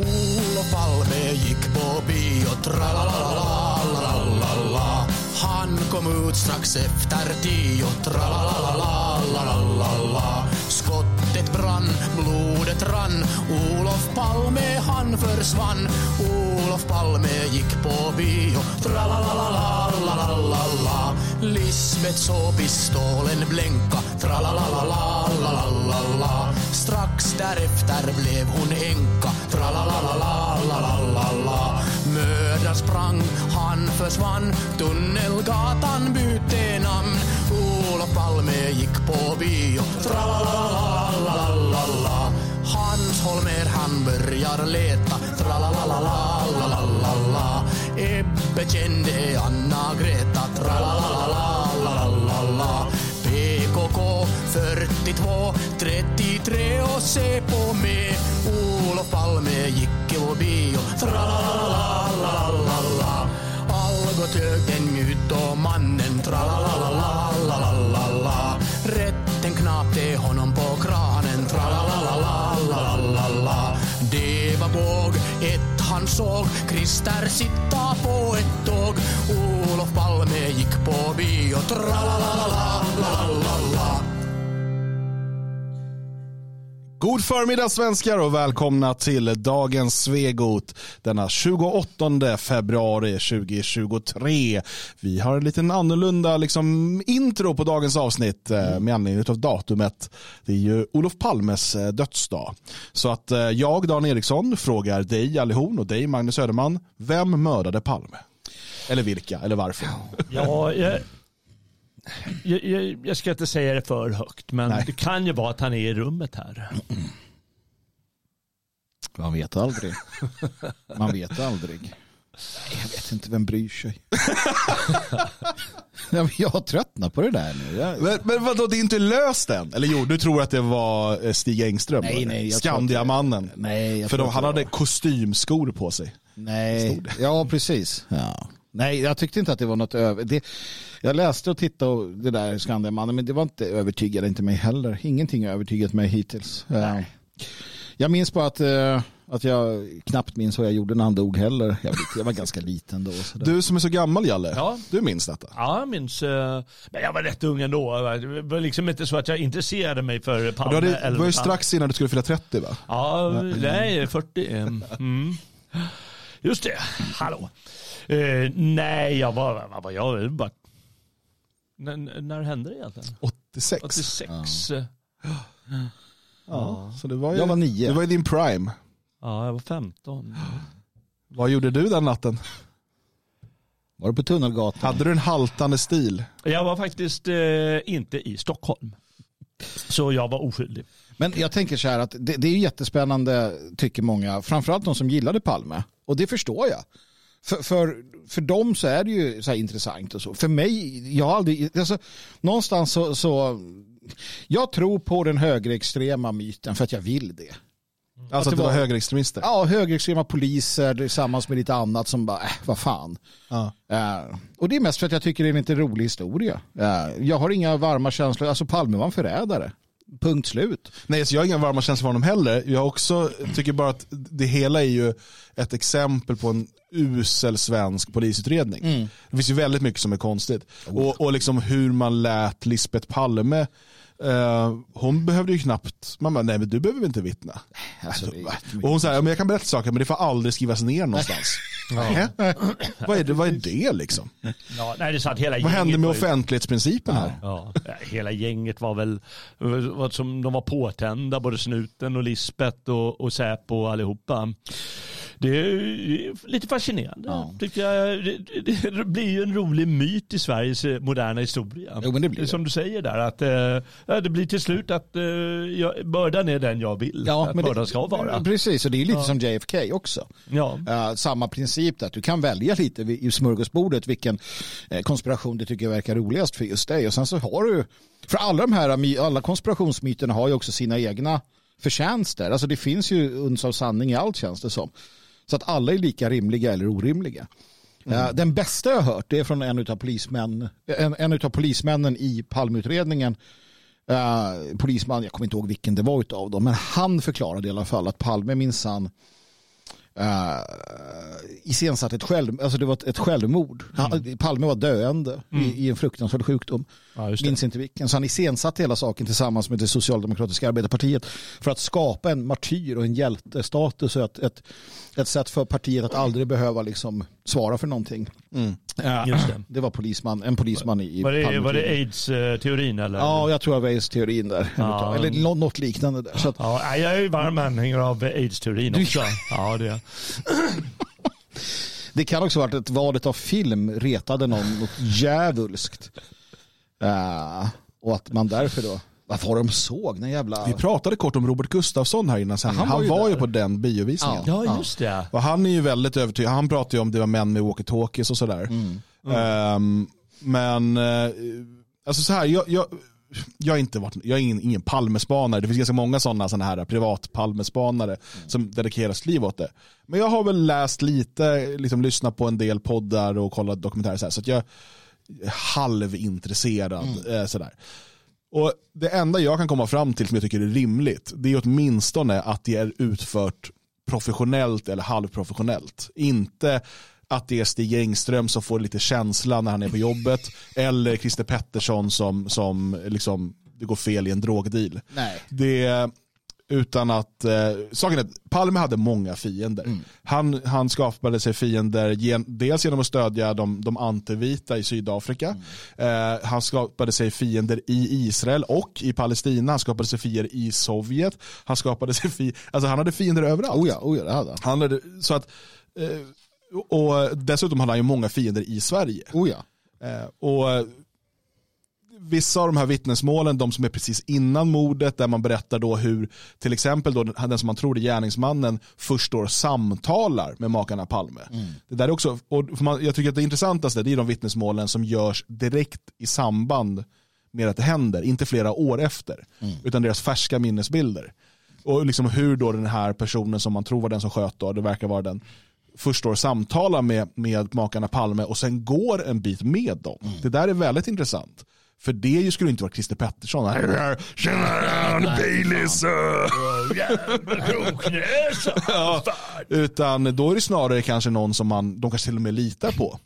Olof Palme gick på bio, tralalalala. Han kom ut strax efter tio, tralalalala. Skottet brann, blodet rann, Olof Palme han försvann. Olof Palme gick på bio, tralalalala. Lisbeth såg pistolen blänka, tralalalala. Strax därefter blev hon änka, tralalalala. Mördaren sprang, han försvann, Tunnelgatan bytte namn. Olof Palme gick på bio, tralalalala. Hans Holmér han börjar leta, tralalalala. Ebbe kände Anna-Greta, tralalalala. PKK 42, 33 och se på mig. Olof Palme gick på bio, tralalalala. Algot hög den mytomannen, tralalalala. Rätten knapte honom på kranen, tralalalala. Det var båg, ett han såg, Krister sitta på ett tåg. Olof Palme gick på bio, tralalalala. God förmiddag svenskar och välkomna till dagens Svegot denna 28 februari 2023. Vi har en liten annorlunda liksom, intro på dagens avsnitt eh, med anledning av datumet. Det är ju Olof Palmes eh, dödsdag. Så att eh, jag, Dan Eriksson, frågar dig allihop och dig Magnus Söderman, vem mördade Palme? Eller vilka, eller varför? Ja, jag, jag, jag, jag ska inte säga det för högt, men Nej. det kan ju vara att han är i rummet här. Man vet aldrig. Man vet aldrig. Nej, Jag vet inte, vem bryr sig? Jag har tröttnat på det där nu. Jag... Men, men vadå, det är inte löst än? Eller jo, du tror att det var eh, Stig Engström? Nej, nej, Skandiamannen. Nej, jag För att han hade kostymskor på sig. Nej, ja precis. Ja. Nej, jag tyckte inte att det var något över... Det, jag läste och tittade och det där Skandiamannen, men det var inte övertygade inte mig heller. Ingenting har övertygat mig hittills. Ja. Jag minns bara att, eh, att jag knappt minns vad jag gjorde när han dog heller. Jag, vet, jag var ganska liten då. Så Du som är så gammal Jalle, Ja. du minns detta? Ja, jag minns. eh, Men jag var rätt ung ändå. Det var liksom inte så att jag intresserade mig för Du Palme. det var ju strax innan du skulle fylla 30 va? Ja, nej, 40. Mm. Just det, hallå. Eh, nej, jag var, vad var jag? Bara... När, när hände det egentligen? 86. 86. Ja. Ja, så det var ju, Jag var nio. Det var ju din prime. ja, jag var 15. Vad gjorde du den natten? Var det på Tunnelgatan? Hade du en haltande stil? Jag var faktiskt eh, inte i Stockholm. Så jag var oskyldig. Men jag tänker så här att det, det är jättespännande tycker många, framförallt de som gillade Palme. Och det förstår jag. För, för, för dem så är det ju så intressant och så. För mig, jag har aldrig, alltså, någonstans så, så, jag tror på den högerextrema myten för att jag vill det. Alltså att det var högerextremister? Ja, högerextrema poliser tillsammans med lite annat som bara, äh, vad fan. Ja. Eh, och det är mest för att jag tycker det är en lite rolig historia. Eh, jag har inga varma känslor, alltså Palme var en förrädare. Punkt slut. Nej, så jag har inga varma känslor för honom heller. Jag också tycker bara att det hela är ju ett exempel på en usel svensk polisutredning. Det finns ju väldigt mycket som är konstigt. Och, och liksom hur man lät Lisbeth Palme hon behövde ju knappt, man bara, nej men du behöver inte vittna. Alltså, jättemycket. och hon säger, ja, men jag kan berätta saker men det får aldrig skrivas ner någonstans. Nähä? vad, är det, vad är det liksom? Ja, nej, det är sant. Hela Vad hände med ju- offentlighetsprincipen här? Ja, hela gänget var väl, var som de var påtända, både Snuten och Lisbeth och, och Säpo och allihopa. Det är lite fascinerande. Ja. Tycker jag. Det, det blir ju en rolig myt i Sveriges eh, moderna historia. Jo, men det blir det. Som du säger där, att eh, ja, det blir till slut att eh, jag, bördan är den jag vill att men bördan ska vara. Precis, och det är lite som JFK också. Ja. Eh, samma princip där, att du kan välja lite i smörgåsbordet vilken eh, konspiration du tycker verkar roligast för just dig. Och sen så har du, för alla de här, alla konspirationsmyterna har ju också sina egna förtjänster. Alltså det finns ju uns av sanning i allt känns det som. Så att alla är lika rimliga eller orimliga. Eh, Den bästa jag har hört det är från en av polismän, en, en utav polismännen i Palmeutredningen. Uh, polisman, jag kommer inte ihåg vilken det var utav dem, men han förklarade i alla fall att Palme minsann uh, iscensatt ett, själv, alltså det var ett, ett självmord. Han, Palme var döende i, i en fruktansvärd sjukdom. Ja. Minns inte vilken. Så han iscensatte hela saken tillsammans med det socialdemokratiska arbetarpartiet för att skapa en martyr och en hjältestatus och ett, ett, ett sätt för partiet att aldrig behöva liksom svara för någonting. Ja, Just det. det var polisman, en polisman i Var det, var det aids-teorin eller? Ja, jag tror det var aids-teorin där. Ja. Eller nå- något liknande där. Så att, Ja, jag är ju varm anhängare av aids-teorin Du- också. Ja, det det kan också ha varit att valet av film retade någon något djävulskt. Ja, och att man därför då, vad var de såg? Den jävla... Vi pratade kort om Robert Gustafsson här innan sen. Han Han, var var, ju ju där. på den biovisningen. Ja. Ja, just det. Och han är ju väldigt övertygad. Han pratar ju om det var män med walkie-talkies och sådär. Ehm, men eh, alltså så här, jag, jag, jag, har inte varit, jag är ingen, ingen Palmespanare. Det finns ganska många sådana såna här privat Palmespanare som dedikerar sitt liv åt det. Men jag har väl läst lite, liksom lyssnat på en del poddar och kollat dokumentärer så, här, så att jag är halvintresserad. Eh, sådär. Och det enda jag kan komma fram till som jag tycker är rimligt, det är åtminstone att det är utfört professionellt eller halvprofessionellt. Inte att det är Stig Engström som får lite känsla när han är på jobbet eller Christer Pettersson som, som liksom, det går fel i en drogdeal. Nej. Det, utan att, eh, saken är att Palme hade många fiender. Han, han skapade sig fiender gen, dels genom att stödja de, de antivita i Sydafrika. Eh, han skapade sig fiender i Israel och i Palestina. Han skapade sig fiender i Sovjet. Han skapade sig fiender, alltså han hade fiender överallt. Oh ja, oh ja, det hade han. Hade, så att, eh, och dessutom hade han ju många fiender i Sverige. Oh ja. Eh, och Vissa av de här vittnesmålen, de som är precis innan mordet, där man berättar då hur till exempel då den som man tror är gärningsmannen först då samtalar med makarna Palme. Det där är också, och man, jag tycker att det intressantaste det är de vittnesmålen som görs direkt i samband med att det händer, inte flera år efter, utan deras färska minnesbilder. Och liksom hur då den här personen som man tror var den som sköt då, det verkar vara den, först då samtalar med, med makarna Palme och sen går en bit med dem. Det där är väldigt intressant. För det ju skulle inte vara Christer Pettersson. Tjena, Baileys. Ja, utan då är det snarare kanske någon som man, de kanske till och med litar på.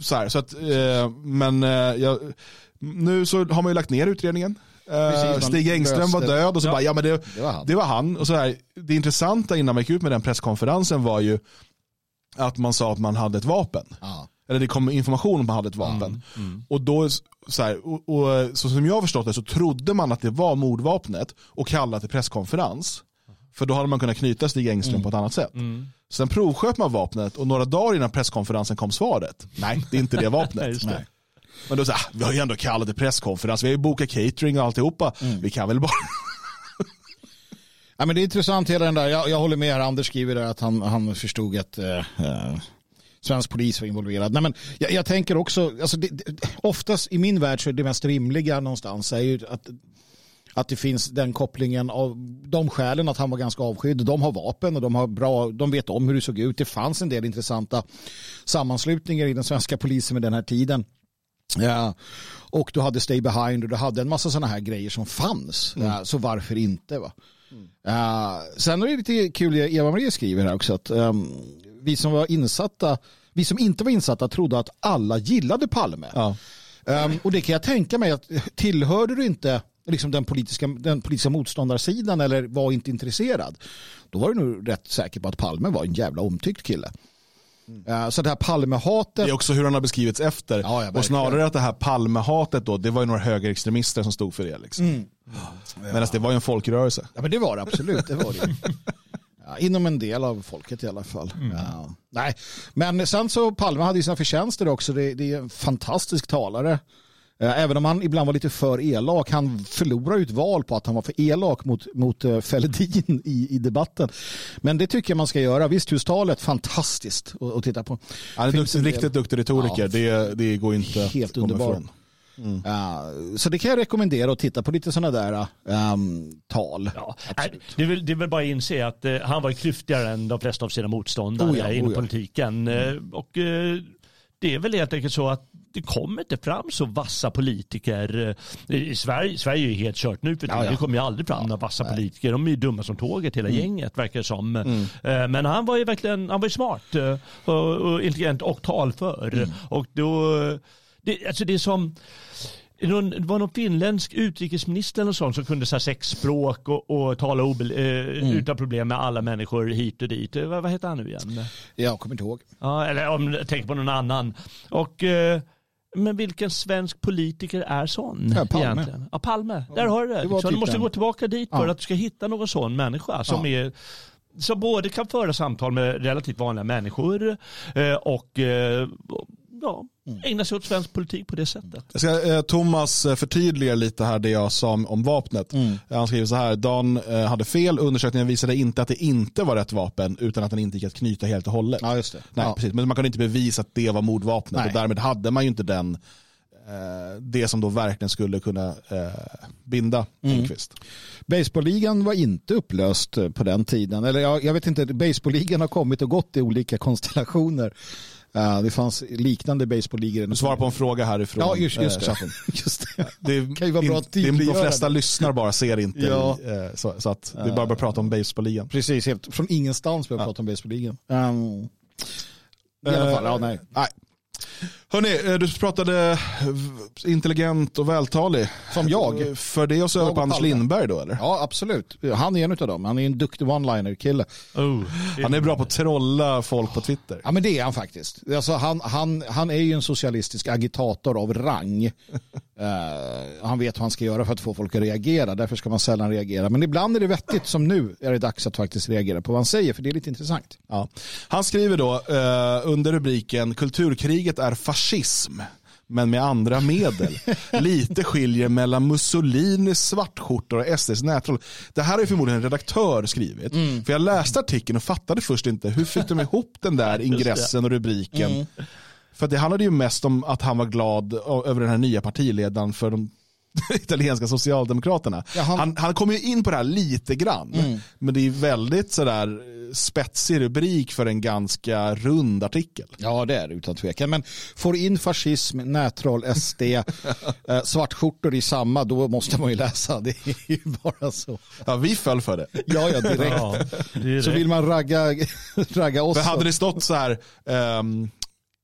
Så här, så att, eh, men eh, jag, nu så har man ju lagt ner utredningen. Eh, Precis, Stig Engström var död och så Ja. bara, ja men det, Det var han. det var han. Och så här, det intressanta innan man gick ut med den presskonferensen var ju att man sa att man hade ett vapen. Ja. Eller det kom information om att man hade ett vapen. Och då, så, här, och, och, så som jag har förstått det så trodde man att det var mordvapnet och kallade till presskonferens. För då hade man kunnat knyta Stig Engström på ett annat sätt. Sen provsköt man vapnet och några dagar innan presskonferensen kom svaret. Nej, det är inte det vapnet. Just det. Nej. Men då så här, vi har ju ändå kallat till presskonferens, vi har ju bokat catering och alltihopa. Vi kan väl bara... Ja, men det är intressant hela den där. Jag, jag håller med här. Anders skriver där att han, han förstod att eh, eh, svensk polis var involverad. Nej, men jag, jag tänker också, alltså det, det, oftast i min värld så är det mest rimliga någonstans är ju att, att det finns den kopplingen av de skälen att han var ganska avskydd. De har vapen och de, har bra, de vet om hur det såg ut. Det fanns en del intressanta sammanslutningar i den svenska polisen med den här tiden. Ja. Och du hade Stay Behind och du hade en massa sådana här grejer som fanns. Ja, så varför inte? Va? Ja, sen är det lite kul, det Eva-Marie skriver här också, att ehm, vi som var insatta, vi som inte var insatta trodde att alla gillade Palme. Ja. Ehm, och det kan jag tänka mig att tillhörde du inte liksom den, politiska, den politiska motståndarsidan eller var inte intresserad, då var du nog rätt säker på att Palme var en jävla omtyckt kille. Eh, så det här Palmehatet, Det är också hur han har beskrivits efter. Ja, ja, och snarare att det här Palmehatet då, det var ju några högerextremister som stod för det. Liksom. Mm. Medan det var ju en folkrörelse. Ja men det var det absolut, det var det. Inom en del av folket i alla fall. Ja. Nej. Men sen så Palme hade ju sina förtjänster också. Det, det är en fantastisk talare. Även om han ibland var lite för elak. Han förlorade ju ett val på att han var för elak mot, mot eh, Fälldin i, i debatten. Men det tycker jag man ska göra. Vissthustalet, fantastiskt att, att titta på. Han är en riktigt duktig retoriker. Ja. det, det går inte Helt underbar. ifrån. Ja, så det kan jag rekommendera att titta på lite sådana där ehm, tal. Ja. Nej, Det, är väl, det är väl bara att inse att eh, han var klyftigare än de flesta av sina motståndare Oh ja, oh inom ja. politiken. Eh, och, eh, det är väl helt enkelt så att det kommer inte fram så vassa politiker. I Sverige, Sverige är ju helt kört nu för. Ja, ja. Det kommer ju aldrig fram några vassa politiker. De är ju dumma som tåget hela Mm. gänget verkar det som. Eh, Men han var ju verkligen han var smart och, och intelligent och talför. Mm. Och då, det, alltså det är som det var någon finländsk utrikesminister eller sånt som kunde så sex språk och, och tala obel, eh, Mm. utan problem med alla människor hit och dit. Eh, Vad, vad heter han nu igen? Jag kommer inte ihåg. Ja, eller om jag tänker på någon annan. Och, eh, men vilken svensk politiker är sån Ja, Palme. egentligen? Ja, Palme. Där har du det. det liksom. typ du måste den. gå tillbaka dit för Ja. att du ska hitta någon sån människa som Ja. är som både kan föra samtal med relativt vanliga människor eh, och eh, ja, Mm. ägna sig åt svensk politik på det sättet. Jag ska, eh, Thomas eh, förtydligar lite här det jag sa om, om vapnet. Mm. Han skriver så här, Dan eh, hade fel, undersökningen visade inte att det inte var rätt vapen utan att den inte gick att knyta helt och hållet. Ja, just det. Nej, ja. precis. Men man kunde inte bevisa att det var mordvapnet Nej. och därmed hade man ju inte den eh, det som då verkligen skulle kunna eh, binda Mm. Engqvist. Baseballligan var inte upplöst på den tiden. Eller jag, jag vet inte, baseballligan har kommit och gått i olika konstellationer. Eh, det fanns liknande baseballligor. Du svarar på en fråga härifrån Ja, just, just, eh, det. chatten. just det. Det Kan ju vara bra att de flesta lyssnar bara, ser inte. Ja. i, eh, så, så att det är bara att börja prata om baseballligan. Precis, helt, från ingenstans började jag prata om baseballligan. Um, I alla fall, ja nej. Nej. Hörni, eh, du pratade intelligent och vältalig. Som jag. För det oss över Jag på och Anders Palme. Lindberg då eller? Ja, absolut. Han är en av dem. Han är en duktig one-liner-kille. Oh, Han är bra på att trolla folk på Twitter. Ja, men det är han faktiskt. Alltså, han, han, han är ju en socialistisk agitator av rang. Eh, han vet vad han ska göra för att få folk att reagera. Därför ska man sällan reagera. Men ibland är det vettigt, som nu, är det dags att faktiskt reagera på vad han säger. För det är lite intressant. Ja. Han skriver då eh, under rubriken Kulturkriget är fascism men med andra medel. Lite skiljer mellan Mussolinis svartskjortor och SDs nätroll. Det här är förmodligen en redaktör skrivit. För jag läste artikeln och fattade först inte hur fick de ihop den där ingressen och rubriken. För det handlade ju mest om att han var glad över den här nya partiledaren för de italienska socialdemokraterna. Ja, han- han... Han, kommer ju in på det här lite grann. Men det är väldigt sådär eh, spetsig rubrik för en ganska rund artikel. Ja, det är det utan tvekan. Men får in fascism, nätroll, SD, eh, svartskjortor i samma, då måste man ju läsa. Det är ju bara så. Ja, vi föll för det. Ja, ja, direkt. Ja, är Så vill man ragga, ragga oss. För hade det stått så här, ehm,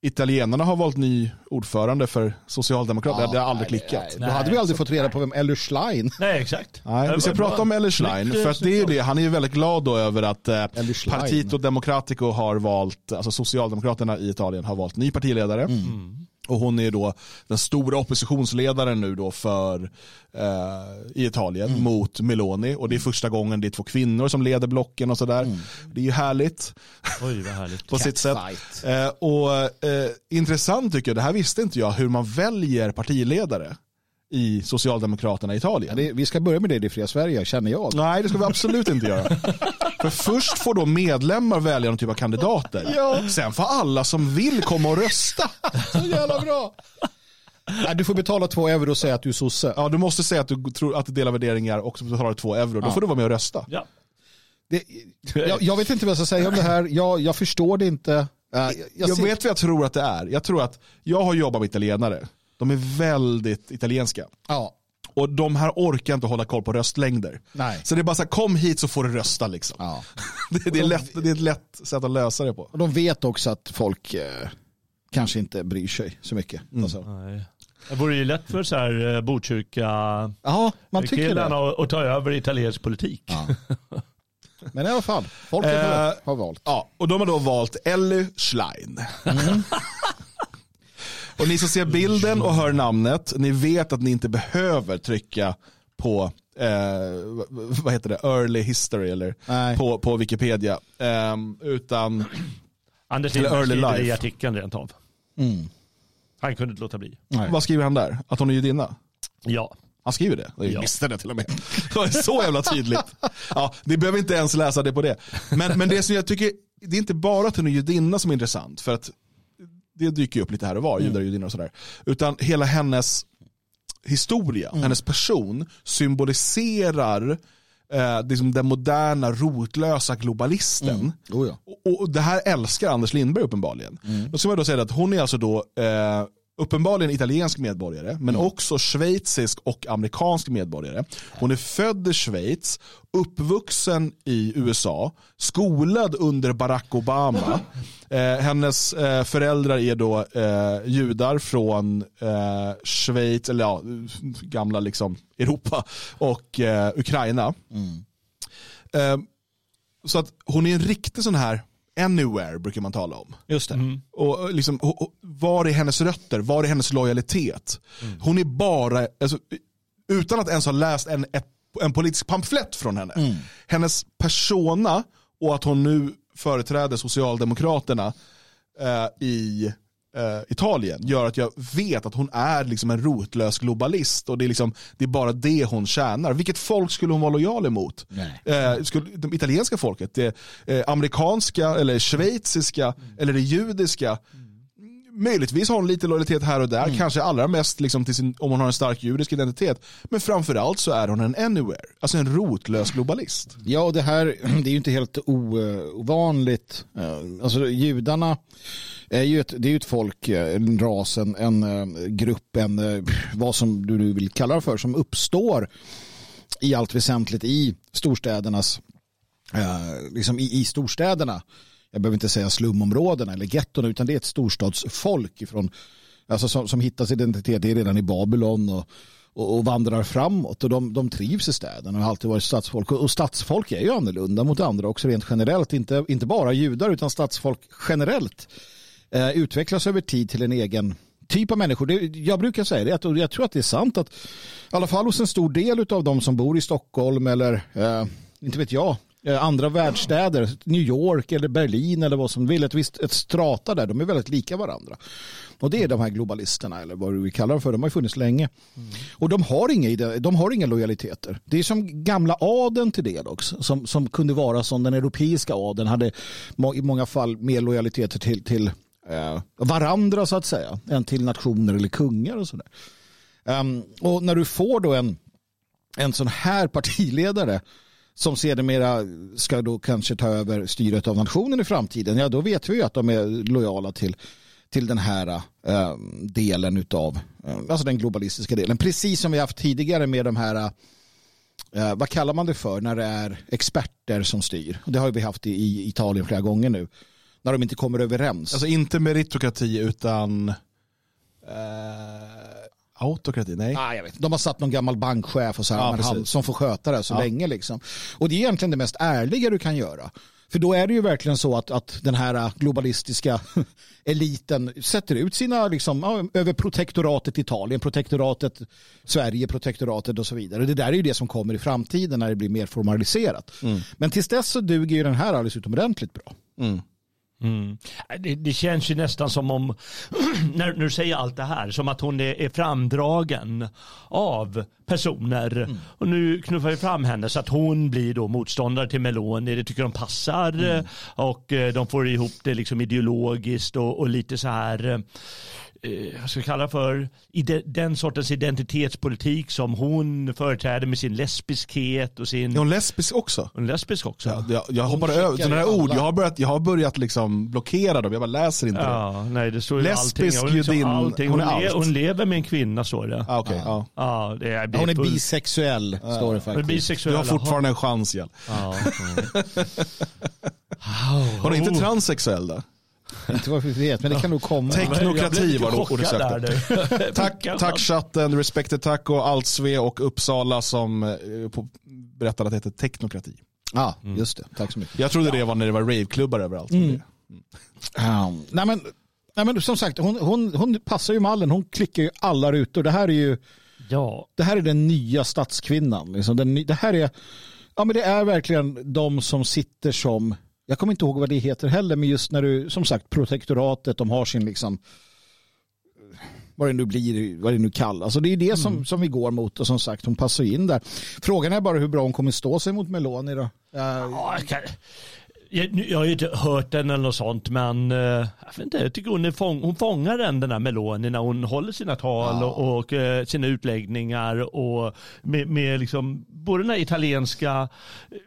italienarna har valt ny ordförande för Socialdemokraterna, det hade aldrig nej, klickat. nej, Då hade vi aldrig fått reda på vem Eller Schlein. Nej, exakt. Nej, vi ska var prata om Eller Schlein, för att det är ju det, han är ju väldigt glad då över att eh. Partito Democratico har valt, alltså Socialdemokraterna i Italien har valt ny partiledare. Mm. Och hon är då den stora oppositionsledaren nu då för eh, i Italien Mm. mot Meloni. Och det är första gången det är två kvinnor som leder blocken och sådär. Mm. Det är ju härligt Oj, vad härligt. på sitt sätt. Eh, och eh, intressant tycker jag, det här visste inte jag, hur man väljer partiledare i Socialdemokraterna i Italien. Ja, det, vi ska börja med det i det fria Sverige, känner jag. Nej, det ska vi absolut inte göra. För först får då medlemmar välja någon typ av kandidater. Ja. Sen får alla som vill komma och rösta. Så jävla bra. Nej, du får betala två euro och säga att du är sosse. Ja, du måste säga att du tror att du delar värderingar och så betalar du två euro. Då Ja. får du vara med och rösta. Ja. Det, jag, jag vet inte vad jag ska säga om det här. Jag, jag förstår det inte. Uh, jag, Jag, ser- vet vad jag tror att det är. Jag tror att jag har jobbat med italienare. De är väldigt italienska. Ja, Och de här orkar inte hålla koll på röstlängder. nej. Så det är bara så här, kom hit så får du rösta liksom. Ja. Det, det, är lätt, det är ett lätt sätt att lösa det på. Och de vet också att folk eh, kanske inte bryr sig så mycket. Alltså. Nej. Det vore ju lätt för så här eh, Botkyrka Ja, man tycker det. att, att ta över italiensk politik. Ja. Men i alla fall, folket Eh, har, har valt. Ja, och de har då valt Elly Schlein. Mm. och ni som ser bilden och hör namnet, ni vet att ni inte behöver trycka på eh, vad heter det, early history eller Nej. på, på Wikipedia. Ehm, utan, Anders Eller early det i life. artikeln rent av. Mm. Han kunde inte låta bli. Nej. vad skriver han där? Att hon är judinna? Ja. Han skriver det. Jag Ja. visste det till och med. Det var så jävla tydligt. Ja, ni behöver inte ens läsa det på det. Men, men det som jag tycker, det är inte bara att hon är judinna som är intressant. För att det dyker ju upp lite här och var, judar och judinnor och sådär. Utan hela hennes historia, hennes person symboliserar eh, liksom den moderna rotlösa globalisten. Oh ja. Och, och det här älskar Anders Lindberg uppenbarligen. Då ska man då säga att hon är alltså då eh, uppenbarligen italiensk medborgare, men också schweizisk och amerikansk medborgare. Hon är född i Schweiz, uppvuxen i USA, skolad under Barack Obama. Eh, hennes eh, föräldrar är då eh, judar från eh, Schweiz, eller ja, gamla liksom Europa och eh, Ukraina. Eh, så att hon är en riktig sån här anywhere brukar man tala om. Just det. Och liksom, och, och, var är hennes rötter? Var är hennes lojalitet? Hon är bara, alltså, utan att ens ha läst en, ett, en politisk pamflett från henne. Hennes persona och att hon nu företräder Socialdemokraterna eh, i eh, Italien gör att jag vet att hon är liksom en rotlös globalist och det är, liksom, det är bara det hon tjänar. Vilket folk skulle hon vara lojal emot? Eh, skulle, det italienska folket, det eh, amerikanska eller schweiziska eller det judiska. Möjligtvis har hon lite lojalitet här och där, kanske allra mest liksom sin, om hon har en stark judisk identitet. Men framförallt så är hon en anywhere, alltså en rotlös globalist. Ja, och det här det är ju inte helt o- ovanligt. Eh, Alltså judarna är ju ett, det är ett folk, eh, en ras, en, en eh, grupp, en, eh, vad som du nu vill kalla det för, som uppstår i allt väsentligt i storstädernas, eh, liksom i, i storstäderna. Jag behöver inte säga slumområdena eller getton utan det är ett storstadsfolk ifrån, alltså som, som hittar sin identitet. Det är redan i Babylon och, och, och vandrar framåt. Och de, de trivs i städerna och har alltid varit stadsfolk. Och, och stadsfolk är ju annorlunda mot andra också rent generellt, inte, inte bara judar utan stadsfolk generellt eh, utvecklas över tid till en egen typ av människor. Det, jag brukar säga det, att, och jag tror att det är sant att i alla fall hos en stor del av de som bor i Stockholm eller eh, inte vet jag, andra världsstäder, New York eller Berlin eller vad som vill, ett visst ett strata där, de är väldigt lika varandra. Och det är de här globalisterna eller vad du vill kalla dem för, de har ju funnits länge. Och de har, inga, de har inga lojaliteter. Det är som gamla adeln till del också, som, som kunde vara som den europeiska adeln hade i många fall mer lojaliteter till, till eh, varandra så att säga, än till nationer eller kungar och sådär. Um, och när du får då en, en sån här partiledare som sedermera ska då kanske ta över styret av nationen i framtiden, ja då vet vi ju att de är lojala till, till den här eh, delen av, eh, alltså den globalistiska delen. Precis som vi haft tidigare med de här, eh, vad kallar man det för när det är experter som styr? Det har vi haft i, i Italien flera gånger nu. När de inte kommer överens. Alltså inte meritokrati utan eh, autokrati, nej. Ah, jag vet. De har satt någon gammal bankchef och så här, Ja, han som får sköta det så Ja. länge. Liksom. Och det är egentligen det mest ärliga du kan göra. För då är det ju verkligen så att, att den här globalistiska eliten sätter ut sina, liksom, över protektoratet Italien, protektoratet Sverige, protektoratet och så vidare. Det där är ju det som kommer i framtiden när det blir mer formaliserat. Men tills dess så duger ju den här alldeles utomordentligt bra. Mm. Det, det känns ju nästan som om, när, när du säger allt det här, som att hon är, är framdragen av personer. Och nu knuffar vi fram henne så att hon blir då motståndare till Meloni. Det tycker de passar eh, och eh, de får ihop det liksom ideologiskt och, och lite så här eh, vad ska vi kalla det för, den sortens identitetspolitik som hon företräder med sin lesbiskhet och sin... Är hon lesbisk också? Hon är lesbisk också. Ja, jag, jag hoppar över sådana här ord. Jag har börjat, jag har börjat liksom blockera dem, jag bara läser inte det. Ja, nej det står ju Lesbisk allting. Liksom judin, allting. hon Hon, är le, allt. hon lever med en kvinna står det. Ah, okay, ja. Ja, det är, det Hon är bisexuell, står det Hon är faktiskt. bisexuell. Du har fortfarande en chans, Jell. Ja. Hon är inte Oh. transsexuell då? Inte vad vi vet, men det kan nog komma. Teknokrati var det ordet sökte. Tack, tack chatten, Respected Taco, Altsve och Uppsala som eh, berättade att det heter teknokrati. Ja, just det. Tack så mycket. Jag trodde det var när det var raveklubbar överallt. Ja, nej, men, nej men som sagt, hon, hon, hon passar ju mallen. Hon klickar ju alla rutor. Det här är ju Ja, det här är den nya statskvinnan. Liksom den, det här är, ja men det är verkligen de som sitter som, jag kommer inte ihåg vad det heter heller, men just när du, som sagt, protektoratet, de har sin liksom, vad det nu blir, vad det nu kallas. Alltså det är det som, som vi går mot och som sagt, hon passar in där. Frågan är bara hur bra hon kommer stå sig mot Meloni då. Ja, jag kan- Jag, jag har ju inte hört den eller något sånt men eh, jag, vet inte, jag tycker hon, är fång, hon fångar den, den där Meloni när hon håller sina tal Ja. och, och eh, sina utläggningar och med, med liksom både den här italienska eh,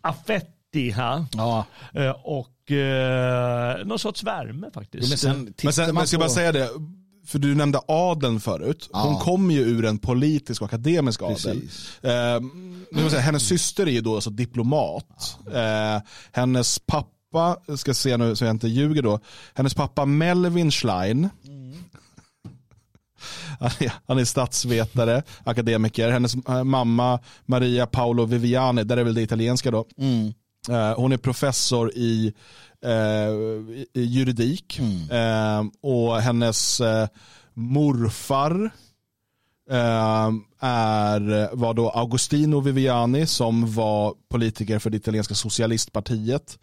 affetti här Ja. eh, och eh, någon sorts värme faktiskt. Jo, men sen Men sen, man jag ska på... bara säga det, för du nämnde adeln förut. Hon Ja. kommer ju ur en politisk och akademisk adel. Eh, nu jag säga, hennes syster är ju då alltså diplomat. Eh, hennes pappa, jag ska se nu så jag inte ljuger då, hennes pappa Melvin Schlein, han, är, han är statsvetare, akademiker. Hennes eh, mamma Maria Paolo Viviani, där är väl det italienska då. Mm. Eh, hon är professor i, eh, i, juridik. Eh, och hennes morfar är, var då Agostino Viviani som var politiker för det italienska socialistpartiet.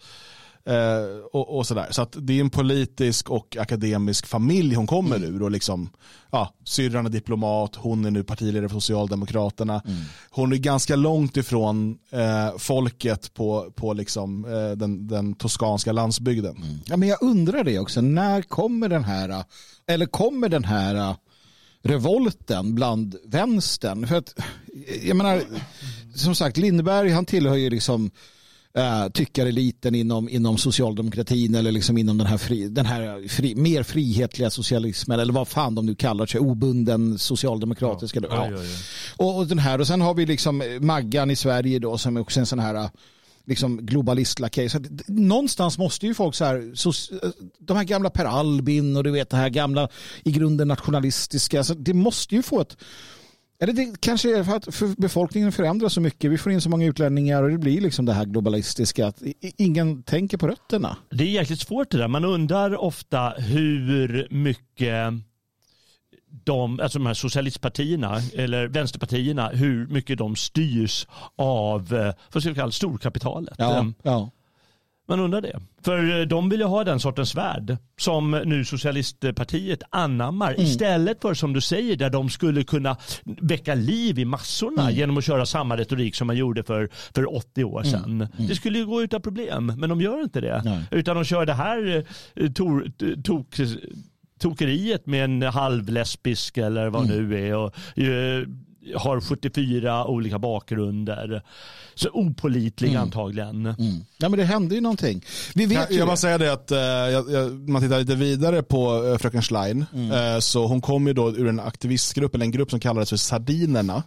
Eh, och, och sådär. Så att det är en politisk och akademisk familj hon kommer ur. Och liksom, ja, syrran är diplomat, hon är nu partiledare för Socialdemokraterna. Hon är ganska långt ifrån eh, folket på, på liksom, eh, den, den toskanska landsbygden. Ja, men jag undrar det också. När kommer den här, eller kommer den här revolten bland vänstern? För att, jag menar, som sagt, Lindberg han tillhör ju liksom äh, tyckareliten inom, inom socialdemokratin eller liksom inom den här, fri, den här fri, mer frihetliga socialismen eller vad fan de nu kallar sig, obunden socialdemokratiska. Ja, Ja, ja, ja. Och, och den här och sen har vi liksom Maggan i Sverige då som är också en sån här liksom globalistlakej. Någonstans måste ju folk så här, så, de här gamla Per Albin och du vet det här gamla i grunden nationalistiska, så det måste ju få ett eller det kanske är för att för befolkningen förändras så mycket. Vi får in så många utlänningar och det blir liksom det här globalistiska. Att ingen tänker på rötterna. Det är jäkligt svårt det där. Man undrar ofta hur mycket de, alltså de här socialistpartierna eller vänsterpartierna, hur mycket de styrs av eh, vad ska vi kalla storkapitalet. Eh, ja. Man undrar det. För eh, de vill ju ha den sortens värld som nu socialistpartiet anammar istället för som du säger där de skulle kunna väcka liv i massorna genom att köra samma retorik som man gjorde för, för 80 år sedan. Det skulle ju gå utan problem men de gör inte det. Nej. Utan de kör det här eh, tor, tok, tokeriet med en halvlesbisk eller vad nu är och eh, har 74 olika bakgrunder. Så opolitlig antagligen. Mm. ja, men det hände ju någonting. Vi vet Jag, ju jag bara säga det att eh, jag, jag, man tittar lite vidare på uh, fröken Schlein. Eh, så hon kom ju då ur en aktivistgrupp, eller en grupp som kallades för Sardinerna.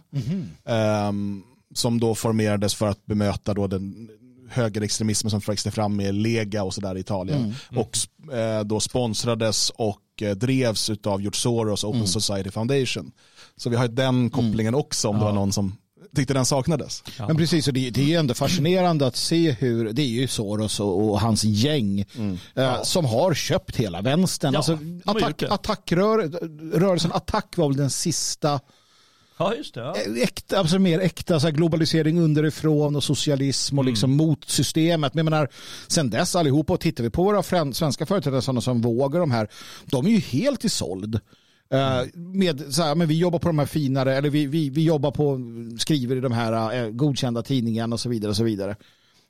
Ehm, som då formerades för att bemöta då den högerextremismen som växte fram med Lega och sådär i Italien. Och eh, då sponsrades och eh, drevs av George Soros Open Society Foundation. Så vi har ju den kopplingen också om det var någon som tyckte den saknades. Men precis, och det, det är ju ändå fascinerande att se hur, det är ju Soros och, och hans gäng eh, som har köpt hela vänstern. Ja, alltså, attack, attackrör, rörelsen Attack var väl den sista Ja, just det. Ja. eh, äkta, alltså mer äkta så här globalisering underifrån och socialism och liksom mot systemet. Men jag menar, sen dess allihopa och tittar vi på våra svenska företrädare sådana som vågar de här, de är ju helt i såld. Eh, med så här, men vi jobbar på de här finare, eller vi, vi, vi jobbar på, skriver i de här eh, godkända tidningarna och så vidare. Och så vidare.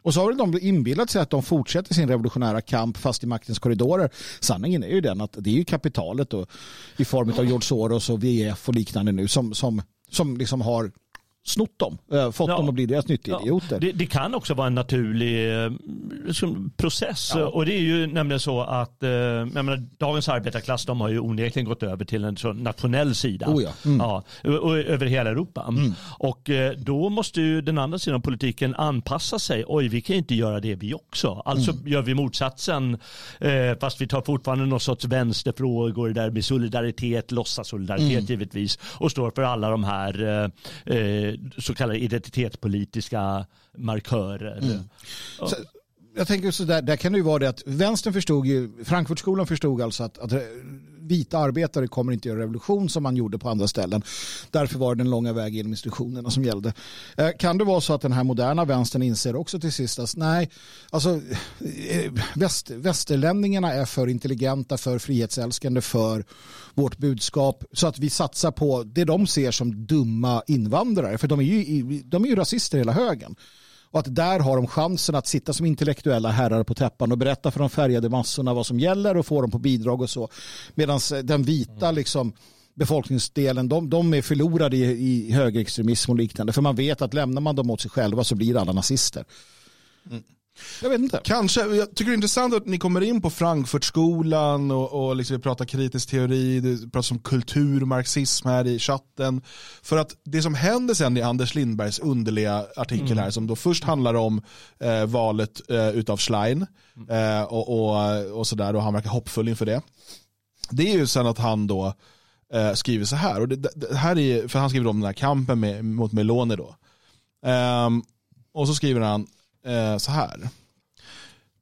Och så har de inbillat sig att de fortsätter sin revolutionära kamp fast i maktens korridorer. Sanningen är ju den att det är ju kapitalet då, i form av George Soros och VF och liknande nu som, som, som liksom har snott dem, eh, fått Ja. dem att bli deras nyttoidioter. Det, det kan också vara en naturlig eh, liksom, process. Och det är ju nämligen så att eh, menar, dagens arbetarklass de har ju onekligen gått över till en sån nationell sida. Oh ja. Mm. Ja, och, och, över hela Europa. Och eh, då måste ju den andra sidan av politiken anpassa sig. Oj, vi kan inte göra det vi också. Alltså Mm. gör vi motsatsen fast vi tar fortfarande någon sorts vänsterfrågor där med solidaritet, låtsas solidaritet Mm. givetvis och står för alla de här så kallade identitetspolitiska markörer. Mm. Så, jag tänker så där, där kan det ju vara det att vänstern förstod ju, Frankfurtskolan förstod alltså att, att vita arbetare kommer inte göra revolution som man gjorde på andra ställen. Därför var det den långa vägen genom institutionerna som gällde. Eh, kan det vara så att den här moderna vänstern inser också till sist att nej, alltså eh, väst, västerlänningarna är för intelligenta, för frihetsälskande, för vårt budskap så att vi satsar på det de ser som dumma invandrare. För de är ju, de är ju rasister hela högen. Och att där har de chansen att sitta som intellektuella herrar på täppan och berätta för de färgade massorna vad som gäller och få dem på bidrag och så. Medan den vita liksom, befolkningsdelen, de, de är förlorade i, i högerextremism och liknande. För man vet att lämnar man dem åt sig själva så blir alla nazister. Mm. Jag vet inte. Kanske, jag tycker det är intressant att ni kommer in på Frankfurtskolan och, och liksom vi pratar kritisk teori, det pratas om kulturmarxism här i chatten. För att det som händer sen i Anders Lindbergs underliga artikel mm. här som då först handlar om eh, valet eh, utav Schlein eh, och, och, och sådär och han verkar hoppfull inför det. Det är ju sen att han då eh, skriver så här, och det, det, här är, för han skriver om den här kampen med, mot Meloni då. Um, och så skriver han eh, så här.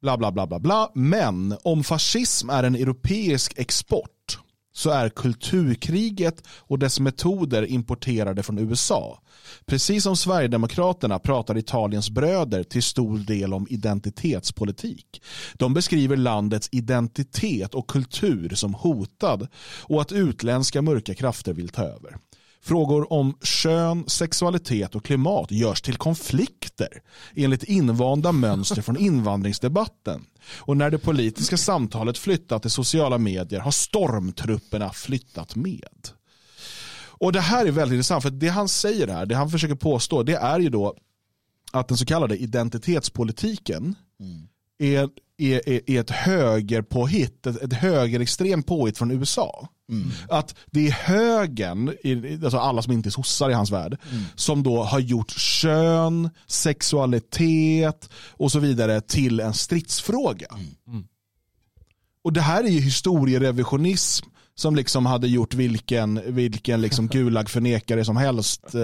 Bla bla bla bla bla. Men om fascism är en europeisk export så är kulturkriget och dess metoder importerade från USA. Precis som Sverigedemokraterna pratar Italiens bröder till stor del om identitetspolitik. De beskriver landets identitet och kultur som hotad och att utländska mörka krafter vill ta över. Frågor om kön, sexualitet och klimat görs till konflikter enligt invanda mönster från invandringsdebatten. Och när det politiska samtalet flyttat till sociala medier har stormtrupperna flyttat med. Och det här är väldigt intressant för det han säger här, det han försöker påstå, det är ju då att den så kallade identitetspolitiken mm. är, är, är ett högerpåhitt, ett, ett högerextremt påhitt från USA. Mm. Att det är högern, alltså alla som inte är sossar i hans värld, mm. som då har gjort kön, sexualitet och så vidare till en stridsfråga. Mm. Och det här är ju historierevisionism som liksom hade gjort vilken, vilken liksom Gulag-förnekare som helst eh,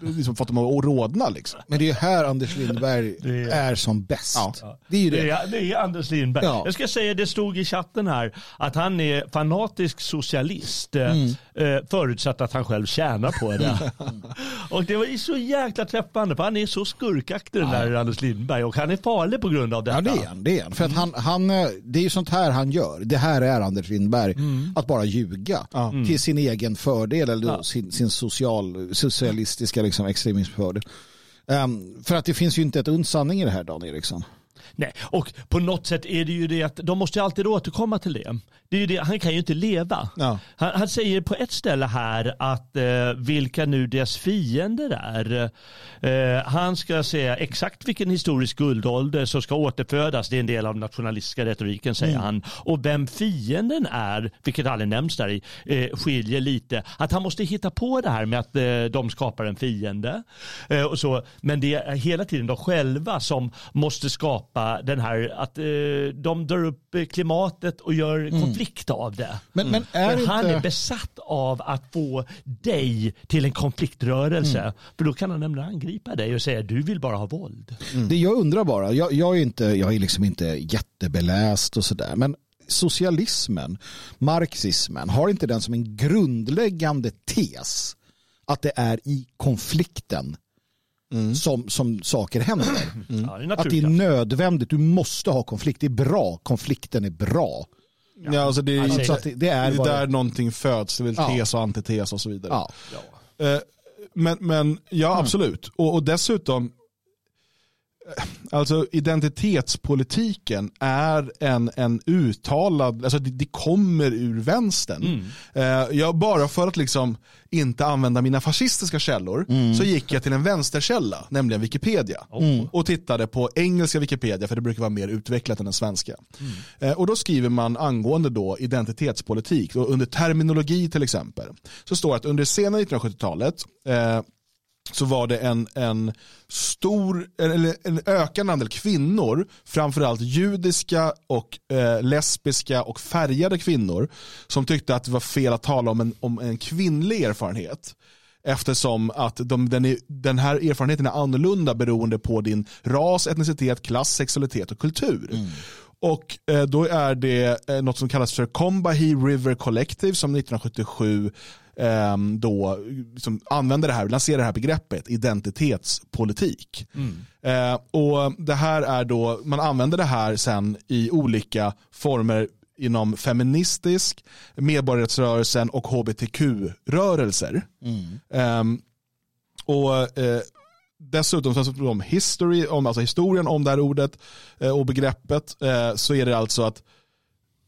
liksom fått dem att rodna. Liksom. Men det är här Anders Lindberg är... är, som bäst. Ja. Det är ju det. Det är, det är Anders Lindberg. Ja. Jag ska säga, det stod i chatten här att han är fanatisk socialist eh, mm. eh, förutsatt att han själv tjänar på det. och det var så jäkla träffande för han är så skurkaktig den där Anders Lindberg och han är farlig på grund av detta. Ja det är han. Det är, han. För att han, han, eh, det är ju sånt här han gör. Det här är Anders Lindberg. Mm att bara ljuga mm. till sin egen fördel eller ja. sin, sin social, socialistiska liksom, extremismfördel. Um, för att det finns ju inte ett uns sanning i det här Dan Eriksson. Nej, och på något sätt är det ju det att de måste alltid återkomma till det. Det, är det han kan ju inte leva. Ja. Han, han, säger på ett ställe här att eh, vilka nu deras fiender är. Eh, han ska säga exakt vilken historisk guldålder som ska återfödas. Det är en del av nationalistiska retoriken säger mm. han. Och vem fienden är, vilket aldrig nämns där i, eh, skiljer lite. Att han måste hitta på det här med att eh, de skapar en fiende. Eh, och så. Men det är hela tiden de själva som måste skapa den här, att eh, de drar upp klimatet och gör mm. Konflikt av det. Men, men, är men inte... han är besatt av att få dig till en konfliktrörelse. Mm. För då kan han nämligen angripa dig och säga du vill bara ha våld. Mm. Det jag undrar bara, jag, jag, är inte, jag är liksom inte jättebeläst och sådär, men socialismen, marxismen, har inte den som en grundläggande tes att det är i konflikten mm. som, som saker händer. Mm. Ja, det att det är nödvändigt, du måste ha konflikt. Det är bra, konflikten är bra. Ja, alltså det, alltså, så det, det, är det är där någonting föds, det är väl ja. tes och antites och så vidare. Ja. Eh, men, men ja, mm. absolut. Och, och dessutom, Alltså identitetspolitiken är en, en uttalad, alltså det, det kommer ur vänstern. Mm. Eh, jag, bara för att liksom inte använda mina fascistiska källor mm. så gick jag till en vänsterkälla, nämligen Wikipedia. Mm. Och tittade på engelska Wikipedia för det brukar vara mer utvecklat än den svenska. Mm. Eh, och då skriver man angående då identitetspolitik, och under terminologi till exempel, så står det att under sena 1970-talet eh, så var det en, en stor, eller en ökande andel kvinnor, framförallt judiska och eh, lesbiska och färgade kvinnor, som tyckte att det var fel att tala om en, om en kvinnlig erfarenhet. Eftersom att de, den, är, den här erfarenheten är annorlunda beroende på din ras, etnicitet, klass, sexualitet och kultur. Mm. Och eh, då är det eh, något som kallas för Combahee River Collective som 1977 eh, då liksom använder det här, lanserar det här begreppet identitetspolitik. Mm. Eh, och det här är då, man använder det här sen i olika former inom feministisk, medborgarrättsrörelsen och hbtq-rörelser. Mm. Um, och uh, dessutom så om history, om alltså historien om det här ordet eh, och begreppet så är det alltså att